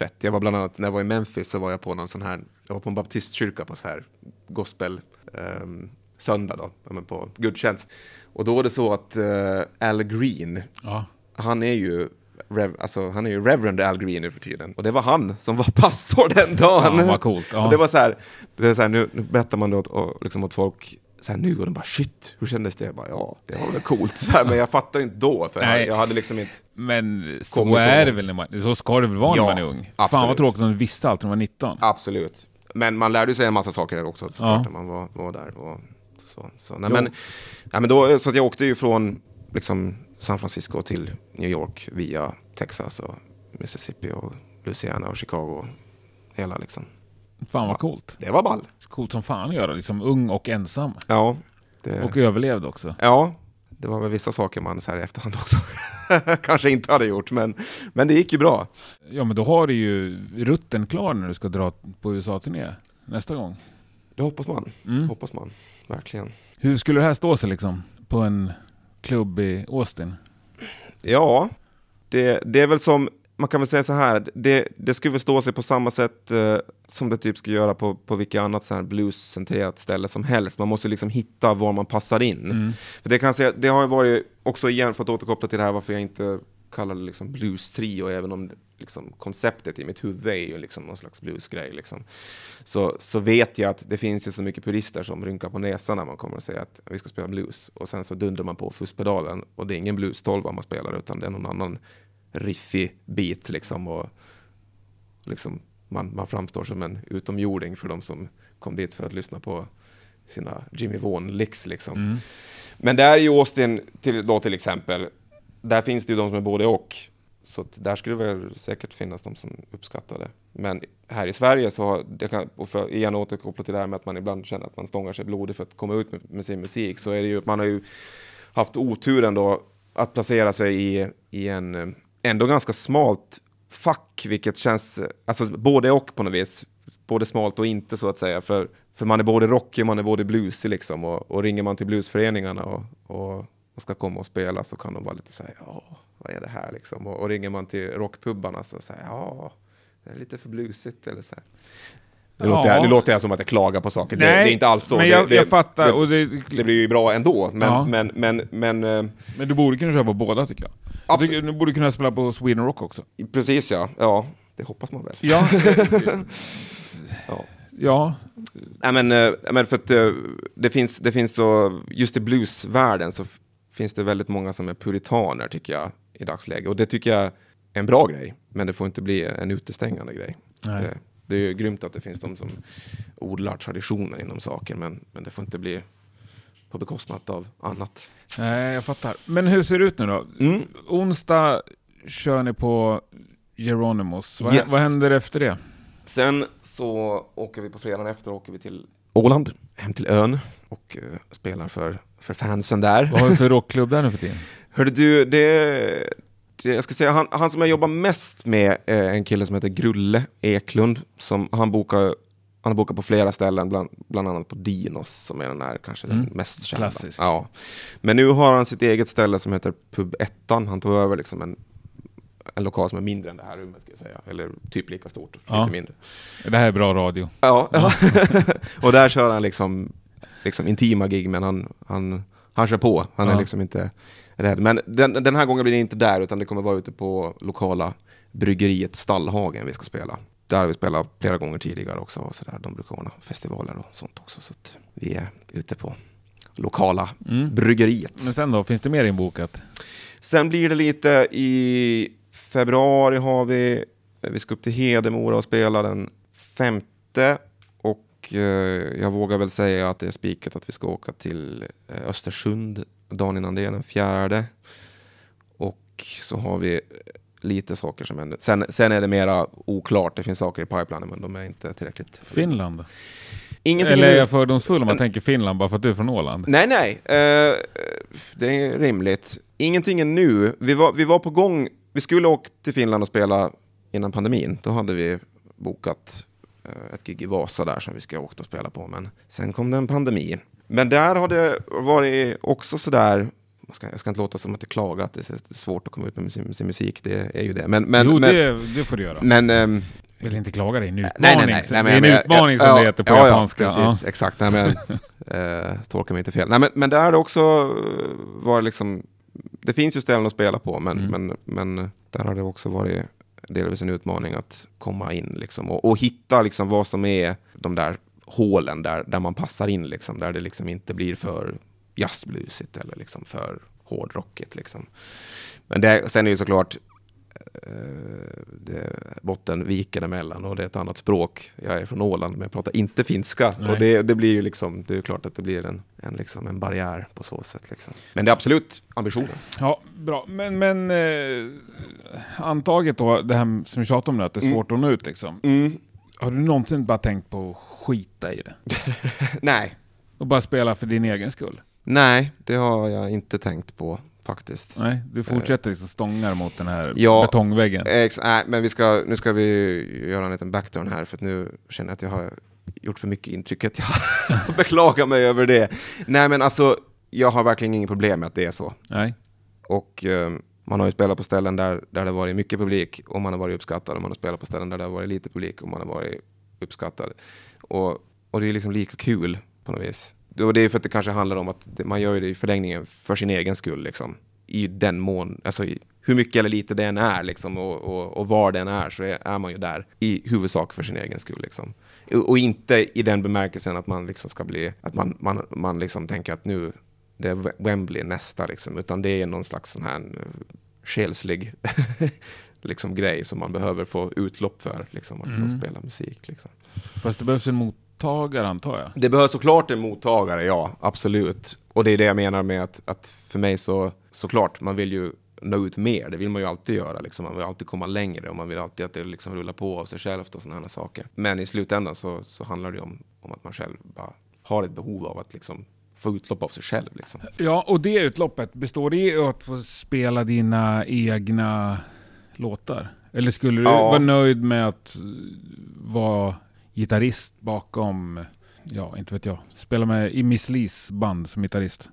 fett. Jag var bland annat, när jag var i Memphis så var jag på någon sån här, jag var på en baptistkyrka på så här gospel ehm, söndag då, ja, men på gudstjänst. Och då var det så att eh, Al Green, Ja. han är ju Rev, alltså, han är ju Reverend Al Green nu för tiden. Och det var han som var pastor den dagen. Fan, vad coolt. Ja. Och det var så här, det är så här nu, nu berättar man då åt, liksom åt folk så här nu och de bara shit, hur kändes det? Jag bara ja, det var väl coolt. Så här, men jag fattar inte då, för Nej. jag, hade liksom inte... Men så är det väl när man... Så ska det väl vara Ja, när man är ung? Fan absolut. vad tråkigt om du visste allt när man var 19. Absolut. Men man lärde sig en massa saker där också såklart, Ja. när man var, var där. Och så, så. Nej, men, nej, men då, så att jag åkte ju från liksom, San Francisco till New York via Texas och Mississippi och Louisiana och Chicago. Hela liksom. Fan vad coolt. Det var ball. Coolt som fan att göra, liksom ung och ensam. Ja. Det, Och överlevde också. ja, det var väl vissa saker man så här i efterhand också kanske inte hade gjort, men, men det gick ju bra. Ja men då har du ju rutten klar när du ska dra på USA-turné nästa gång. Det hoppas man. Mm. Hoppas man. Verkligen. Hur skulle det här stå sig liksom? På en klubb i Austin? Ja, det, det är väl som man kan väl säga så här, det, det skulle väl stå sig på samma sätt eh, som det typ ska göra på, på vilket annat så här blues-centrerat ställe som helst. Man måste liksom hitta var man passar in. För det, kan säga, det har ju varit, också igen för att återkoppla till det här varför jag inte kallar det liksom blues-trio, även om liksom, konceptet i mitt huvud är ju liksom någon slags bluesgrej. Liksom. Så, så vet jag att det finns ju så mycket purister som rynkar på näsan när man kommer och säger att vi ska spela blues. Och sen så dundrar man på fusspedalen och det är ingen blues-tolva man spelar utan det är någon annan riffig bit liksom. Och liksom man, man framstår som en utomjording för de som kom dit för att lyssna på sina Jimmy Vaughan-licks liksom. Men där i Austin till, då till exempel, där finns det ju de som är både och. Så att där skulle det väl säkert finnas de som uppskattar det. Men här i Sverige så har det kan, och för igen återkoppla till det här med att man ibland känner att man stångar sig blodig för att komma ut med, med sin musik, så är det ju man har ju haft oturen då att placera sig i, i en eh, ändå ganska smalt fack, vilket känns, alltså både och på något vis, både smalt och inte så att säga, för, för man är både rockig, man är både bluesig liksom, och, och ringer man till bluesföreningarna och, och, och ska komma och spela så kan de vara lite så här, ja, vad är det här? liksom, och, och ringer man till rockpubbarna så säger ja, det är lite för blusigt eller så här. Nu, Ja. låter jag, nu låter jag som att jag klagar på saker, det, det Nej, är inte alls så. Men det, jag, det, jag fattar. det, och det, det blir ju bra ändå, men, Ja. men, men, men eh, men du borde kunna köra på båda tycker jag. Absolut. tycker, du borde kunna spela på Sweden Rock också. precis ja, ja, det hoppas man väl. Ja. Ja. ja. Nej, men, eh, men för att eh, det finns, det finns så, just i bluesvärlden så finns det väldigt många som är puritaner tycker jag i dagsläget. Och det tycker jag är en bra grej, men det får inte bli en utestängande grej. Nej. Det, det är ju grymt att det finns de som odlar traditioner inom saker, men, men det får inte bli på bekostnad av annat. Nej, jag fattar. Men hur ser det ut nu då? Mm. Onsdag kör ni på Geronimos. Vad, Yes. vad händer efter det? Sen så åker vi på fredagen efter åker vi till Åland, hem till ön och eh, spelar för, för fansen där. Vad har vi för rockklubb där nu för tiden? Hörde du, det, jag ska säga, han, han som jag jobbar mest med är en kille som heter Grulle Eklund. Som, han, bokar, han har bokat på flera ställen, bland, bland annat på Dinos som är den här kanske den Mm. mest kända. Klassisk. Ja. Men nu har han sitt eget ställe som heter Pub Ettan. Han tog över liksom en, en lokal som är mindre än det här rummet, ska jag säga. Eller typ lika stort, Ja. lite mindre. Det här är bra radio. Ja, ja. och där kör han liksom, liksom intima gig, men han, han, han kör på. Han är Ja. liksom inte rädd. Men den, den här gången blir det inte där, utan det kommer vara ute på lokala bryggeriet Stallhagen vi ska spela. Där har vi spelat flera gånger tidigare också. Och så där. De brukar ordna festivaler och sånt också. Så att vi är ute på lokala Mm. bryggeriet. Men sen då, finns det mer inbokat? Sen blir det lite i februari har vi, vi ska upp till Hedemora och spela den femte och eh, jag vågar väl säga att det är spikat att vi ska åka till eh, Östersund dagen innan det, den fjärde. Och så har vi lite saker som händer. Sen, sen är det mera oklart, det finns saker i pipelinen men de är inte tillräckligt. Finland? Ingenting Eller är jag fördomsfull om man tänker Finland bara för att du är från Åland? Nej, nej. Eh, det är rimligt. Ingenting är nu. Vi var, vi var på gång. Vi skulle åka till Finland och spela innan pandemin. Då hade vi bokat ett gig i Vasa där som vi ska åka och spela på. Men sen kom det en pandemi. Men där har det varit också sådär. Jag ska, jag ska inte låta som att jag klagar att det är svårt att komma ut med sin, sin musik. Det är ju det. Men, men, jo, men, det, det får du göra. men ehm, Vill inte klaga, det är en utmaning. Nej, nej, nej. Nej det är en men jag- utmaning som ja, det heter på ja, japanska. Ja, precis, exakt. Nej, men, eh, tolka mig inte fel. Nej, men, men där har det också eh, varit liksom, det finns ju ställen att spela på, men, Mm. men, men där har det också varit delvis en utmaning att komma in liksom, och, och hitta liksom, vad som är de där hålen där, där man passar in, liksom, där det liksom inte blir för jazzblusigt eller liksom för hårdrockigt. Liksom. Men det, sen är det såklart eh, det, botten viker emellan och det är ett annat språk. Jag är från Åland men jag pratar inte finska. Nej. Och det, det blir ju liksom, det är klart att det blir en, en, liksom en barriär på så sätt. Liksom. Men det är absolut ambitionen. Ja, bra. Men, men eh, antaget då, det här som vi tjatar om nu, att det är Mm. svårt att nå ut liksom. Har du någonsin bara tänkt på att skita i det? Nej. Och bara spela för din egen skull? Nej, det har jag inte tänkt på faktiskt. Nej, du fortsätter liksom stångar mot den här Ja. betongväggen. Ex nej, men vi ska, nu ska vi göra en liten backturn här för att nu känner jag att jag har gjort för mycket intryck. Att jag beklagar mig över det. Nej, men alltså, jag har verkligen inget problem med att det är så. Nej. Och eh, man har ju spelat på ställen där, där det varit mycket publik och man har varit uppskattad. Och man har spelat på ställen där det har varit lite publik och man har varit uppskattad. Och, och det är liksom lika kul på något vis. Och det är för att det kanske handlar om att det, man gör ju det i förlängningen för sin egen skull. Liksom. I den mån, alltså i, hur mycket eller lite det än är liksom, och, och, och var den är så är, är man ju där i huvudsak för sin egen skull. Liksom. Och, och inte i den bemärkelsen att man liksom ska bli, att man, man, man liksom tänker att nu det är Wembley nästa, liksom, utan det är någon slags sån här eh, själslig liksom, grej som man behöver få utlopp för, liksom, att Mm. få spela musik. Liksom. Fast det behövs en mottagare antar jag. Det behövs såklart en mottagare, ja, absolut. Och det är det jag menar med att, att för mig så, såklart, man vill ju nå ut mer. Det vill man ju alltid göra. Liksom. Man vill alltid komma längre och man vill alltid att det liksom rullar på av sig självt och sådana här saker. Men i slutändan så, så handlar det om, om att man själv bara har ett behov av att liksom få utlopp av sig själv. Liksom. Ja, och det utloppet, består det i att få spela dina egna låtar? Eller skulle du Ja. vara nöjd med att eh, vara gitarrist bakom, ja, inte vet jag, spela med i Miss Lis band som gitarrist?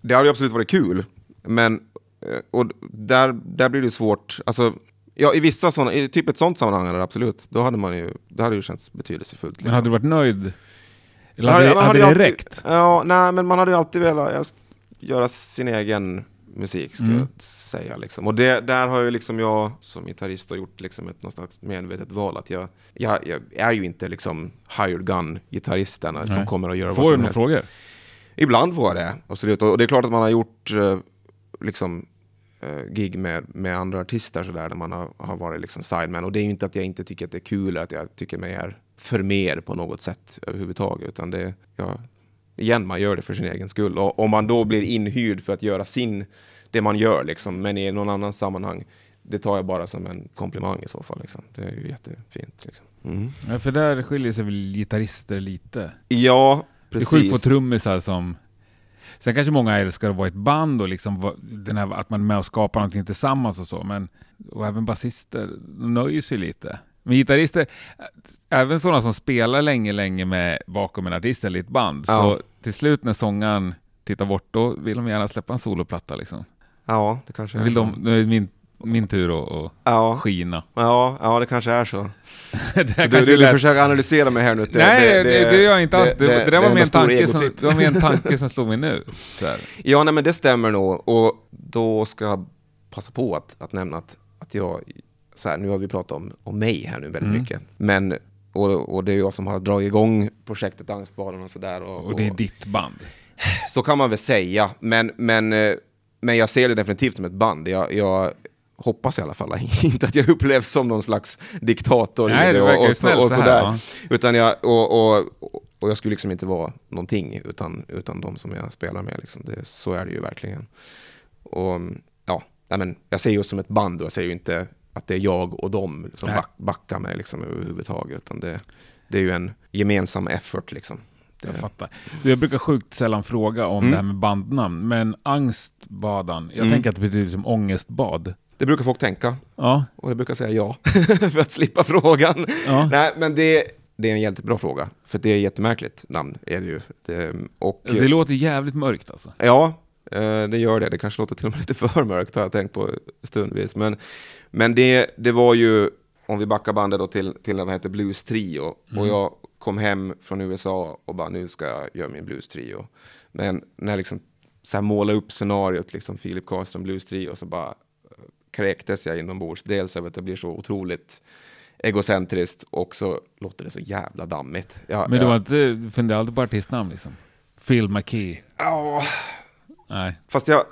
Det hade ju absolut varit kul, men eh, och där, där blir det svårt. Alltså, ja, i vissa sådana, i typ ett sånt sammanhang absolut, då hade man ju, det hade ju känts betydelsefullt. Men liksom. hade du varit nöjd? Eller hade, hade, ju det alltid- räckt? Ja, nej, men man hade ju alltid velat göra sin egen musik, ska Mm. jag säga. Liksom. Och det, där har ju liksom jag som gitarrist gjort liksom ett någon slags medvetet val. Att jag, jag, jag är ju inte liksom hired gun-gitarristen som Nej. kommer att göra vad Får du som några helst. frågor? Ibland får jag det, absolut. Och det är klart att man har gjort eh, liksom, eh, gig med, med andra artister sådär, där man har, har varit liksom sideman. Och det är ju inte att jag inte tycker att det är kul, att jag tycker mig är för mer på något sätt överhuvudtaget. Utan det, ja, igen, man gör det för sin egen skull. Och om man då blir inhyrd för att göra sin, det man gör, liksom, men i någon annan sammanhang, det tar jag bara som en komplimang i så fall. Liksom. Det är ju jättefint. Liksom. Mm. Ja, för där skiljer sig väl gitarrister lite? Ja, Det är sjukt få precis. trummisar som... Sen kanske många älskar att vara i ett band och liksom den här, att man är med och skapar någonting tillsammans och så, men och även basister nöjer sig lite. Men gitarrister, ä- även sådana som spelar länge, länge med bakom en artist eller i ett band, Ja. så till slut när sångaren tittar bort, då vill de gärna släppa en soloplatta liksom. Ja, det kanske är vill så. de, nu är det min, min tur att, att Ja. skina. Ja, ja, det kanske är så. det här du, du lät- försöker analysera mig här nu. Nej, det, det, det gör jag inte alls. Det, det, där var mer en tanke som, det var en tanke som slog mig nu. Så. Ja, nej, men det stämmer nog. Och då ska jag passa på att, att nämna att, att jag, så här, nu har vi pratat om, om mig här nu väldigt Mm. mycket. Men, och, och det är jag som har dragit igång projektet Angstbaden och sådär. Och, Och det är ditt band. Så kan man väl säga, men, men, eh, men jag ser det definitivt som ett band. Jag, jag hoppas i alla fall inte att jag upplevs som någon slags diktator. Nej, det och, och, så, och sådär. ja. Utan jag, och, och, och jag skulle liksom inte vara någonting utan, utan de som jag spelar med. Liksom. Det, så är det ju verkligen. Och ja, men jag ser ju oss som ett band och jag säger ju inte att det är jag och dem som back, backar mig liksom, överhuvudtaget. Utan det, det är ju en gemensam effort liksom. Det, Jag fattar. Du, Jag brukar sjukt sällan fråga om Mm. det här med bandnamn, men angstbadan, jag Mm. tänker att det betyder som ångestbad. det brukar folk tänka. Ja, Och jag brukar säga ja, för att slippa frågan. ja. Nej, men det, det är en jättebra fråga. För det är ett jättemärkligt namn, är det ju. Det, och, Det låter jävligt mörkt alltså. Ja, det gör det. Det kanske låter till och med lite för mörkt, har jag tänkt på stundvis. Men, men det, det var ju, om vi backar bandet då till, till vad heter Blues Trio. Och jag kom hem från USA och bara, nu ska jag göra min Blues Trio. Men när jag liksom så här målade upp scenariot, liksom Philip Karlström Blues Trio, så bara eh, kräktes jag inombords. Dels över att det blir så otroligt egocentriskt och så låter det så jävla dammigt. Ja, Men du har inte, du funderar aldrig på artistnamn liksom? Phil McKee? Ja, Nej. Fast jag,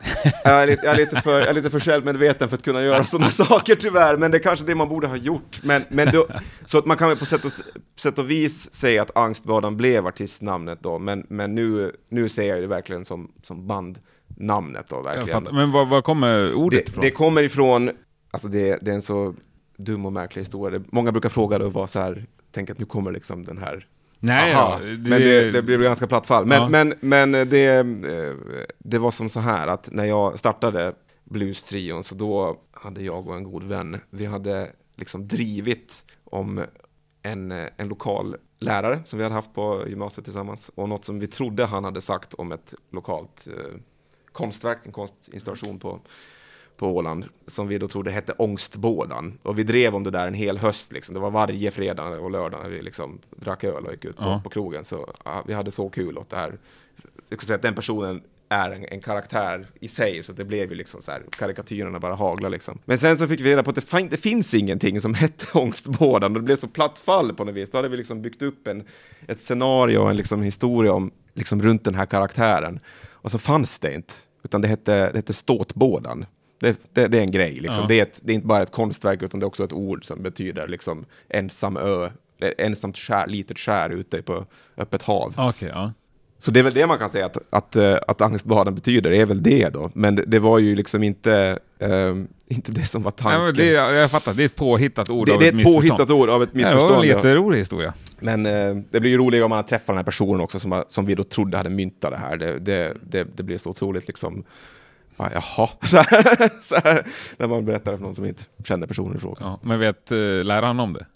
jag, är lite, jag, är lite för, jag är lite för självmedveten för att kunna göra sådana saker tyvärr, men det är kanske det man borde ha gjort. Men, men då, så att man kan väl på sätt och, sätt och vis säga att Angstbadan blev artistnamnet då, men, men nu, nu ser jag det verkligen som, som bandnamnet då, verkligen. Men var, var kommer ordet Det, ifrån? det kommer ifrån, alltså det, det är en så dum och märklig historia. Många brukar fråga och vara så här, tänk att nu kommer liksom den här Nej, Aha, ja, men det, det blir ganska platt fall. Men, Ja. men, men det, eh, det var som så här att när jag startade Blues-trion så då hade jag och en god vän, vi hade liksom drivit om en, eh, en lokal lärare som vi hade haft på gymnasiet tillsammans och något som vi trodde han hade sagt om ett lokalt eh, konstverk, en konstinstallation på, på Åland som vi då trodde hette Ångstbådan. Och vi drev om det där en hel höst. Liksom. Det var varje fredag och lördag när vi liksom drack öl och gick ut på, Ja. på krogen. Så ja, vi hade så kul åt det här. Jag ska säga att den personen är en, en karaktär i sig, så det blev ju liksom så här, karikatyrerna bara hagla liksom. Men sen så fick vi reda på att det, fin- det finns ingenting som hette Ångstbådan, och det blev så platt fall på något vis. Då hade vi liksom byggt upp en, ett scenario och en liksom historia om, liksom runt den här karaktären. Och så fanns det inte, utan det hette, det hette Ståtbådan. Det, det, det är en grej, liksom. Ja. det, är ett, det är inte bara ett konstverk, utan det är också ett ord som betyder liksom ensam ö, eh, ensamt skär, litet skär ute på öppet hav. Okej, ja. Så det är väl det man kan säga att, att, eh, att angstbaden betyder, det är väl det då. Men det, var ju liksom inte, ehm, inte det som var tanken. men det, jag fattar, det är ett påhittat ord det, av det är ett ett missförstånd. påhittat ord av ett Ja, det var missförstånd. en ja. jätterolig historia. Men eh, det blir ju roligare om man har träffat den här personen också som, som vi då trodde hade myntat det här. Det, det, det, det blir så otroligt liksom, ja, jaha, så här, så här, när man berättar för någon som inte känner personen i fråga. Ja, men vet uh, läraren om det?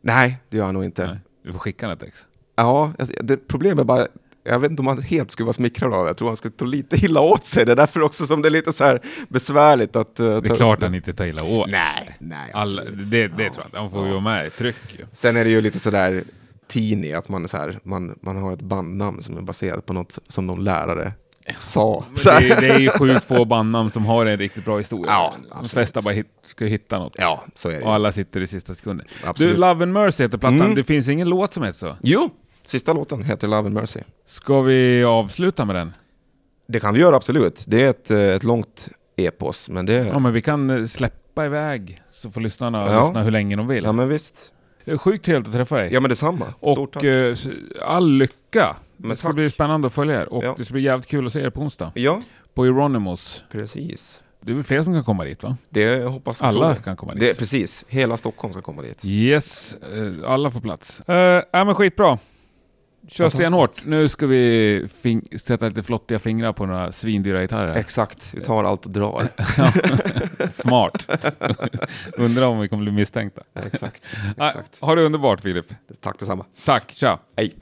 Nej, det gör han nog inte. Nej. Du får skicka ett ex. Ja, det problemet är bara, jag vet inte om han helt skulle vara smickrad av det. Jag tror han skulle ta lite illa åt sig. Det är därför också som det är lite så här besvärligt att... eh, Det är klart han inte tar illa åt Nej, nej, Alla, det det Ja. tror jag. Han får ju vara med i tryck ju. Sen är det ju lite sådär teeny, att man, är så här, man, man har ett bandnamn som är baserat på något som någon lärare sa. Det, är- det är ju sjukt få bandnamn som har en riktigt bra historia. Ja, De flesta bara hit, ska hitta något. Ja, så är det Och alla sitter i sista sekunden. Absolut. Du, Love and Mercy heter plattan. Mm. Det finns ingen låt som heter så. Jo, sista låten heter Love and Mercy. Ska vi avsluta med den? Det kan vi göra absolut. Det är ett, eh, ett långt epos, men det... Ja, men vi kan eh, släppa iväg så får lyssnarna Ja. lyssna hur länge de vill. Ja, men visst. Sjukt trevligt att träffa dig. Ja, men detsamma. Stort och tack. eh, all lycka. Men det ska tack. bli spännande att följa er. Och Ja. det ska bli jävligt kul att se er på onsdag. Ja, På Euronymous. precis. Det är väl fler som kan komma dit va? Det hoppas jag Alla kan komma dit. Det, precis. Hela Stockholm ska komma dit. Yes, eh, alla får plats. Uh, ja men skitbra. Kör stenhårt. Nu ska vi sätta lite flottiga fingrar på några svindyra gitarrer. Exakt. Vi tar allt och drar. Smart. Undrar om vi kommer bli misstänkta. Exakt. Exakt. ha det underbart Filip. Tack detsamma. Tack, tja. Hej.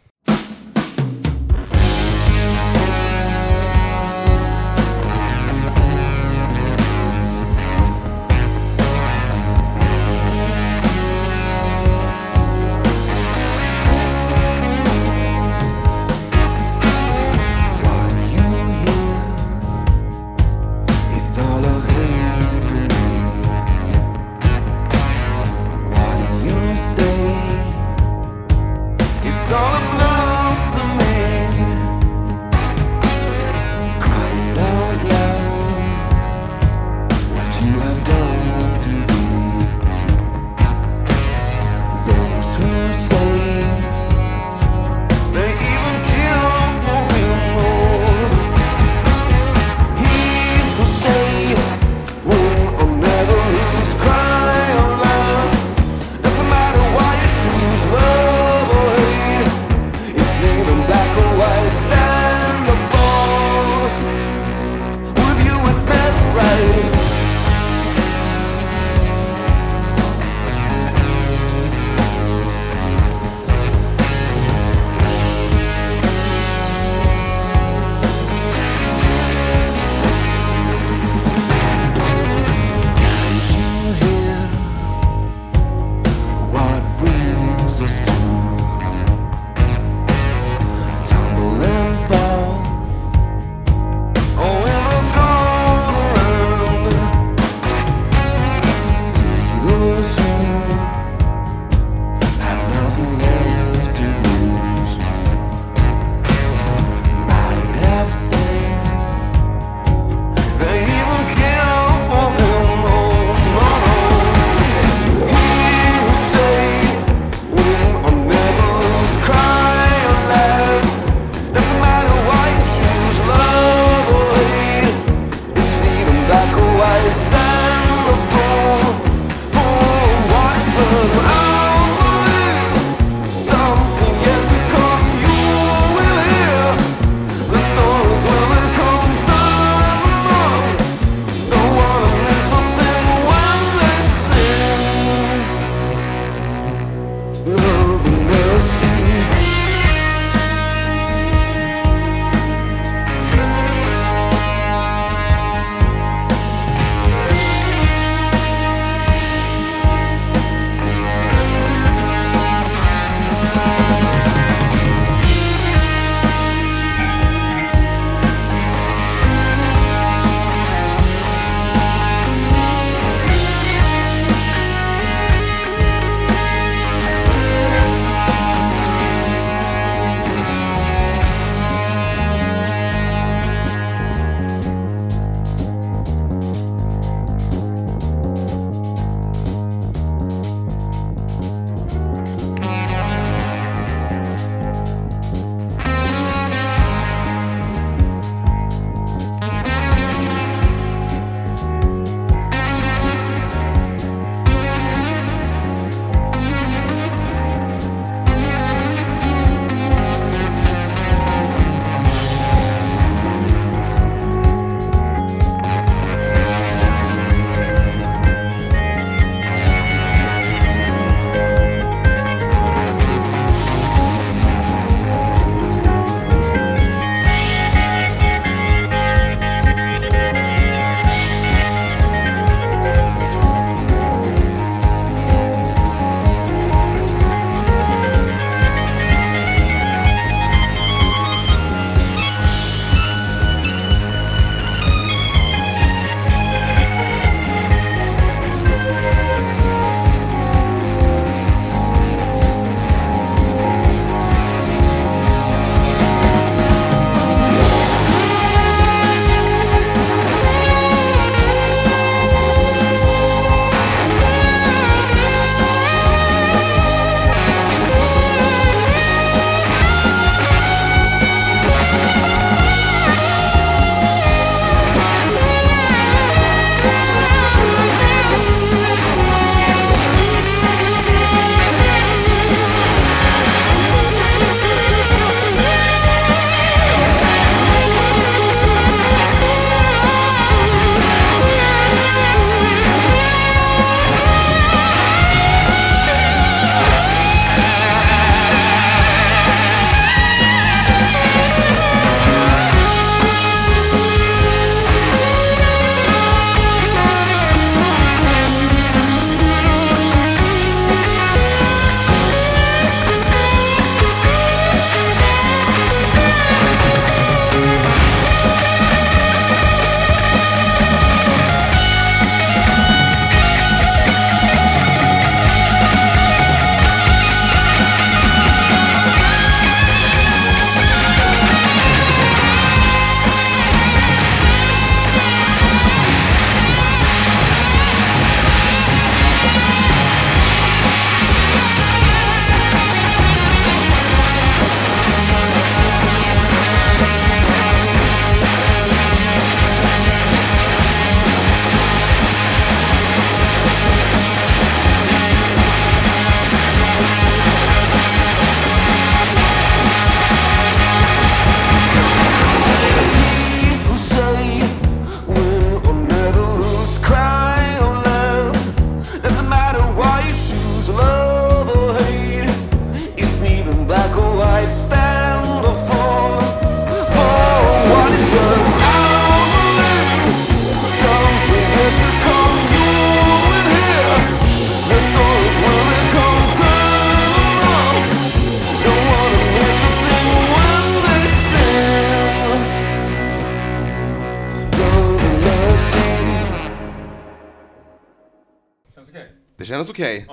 Känns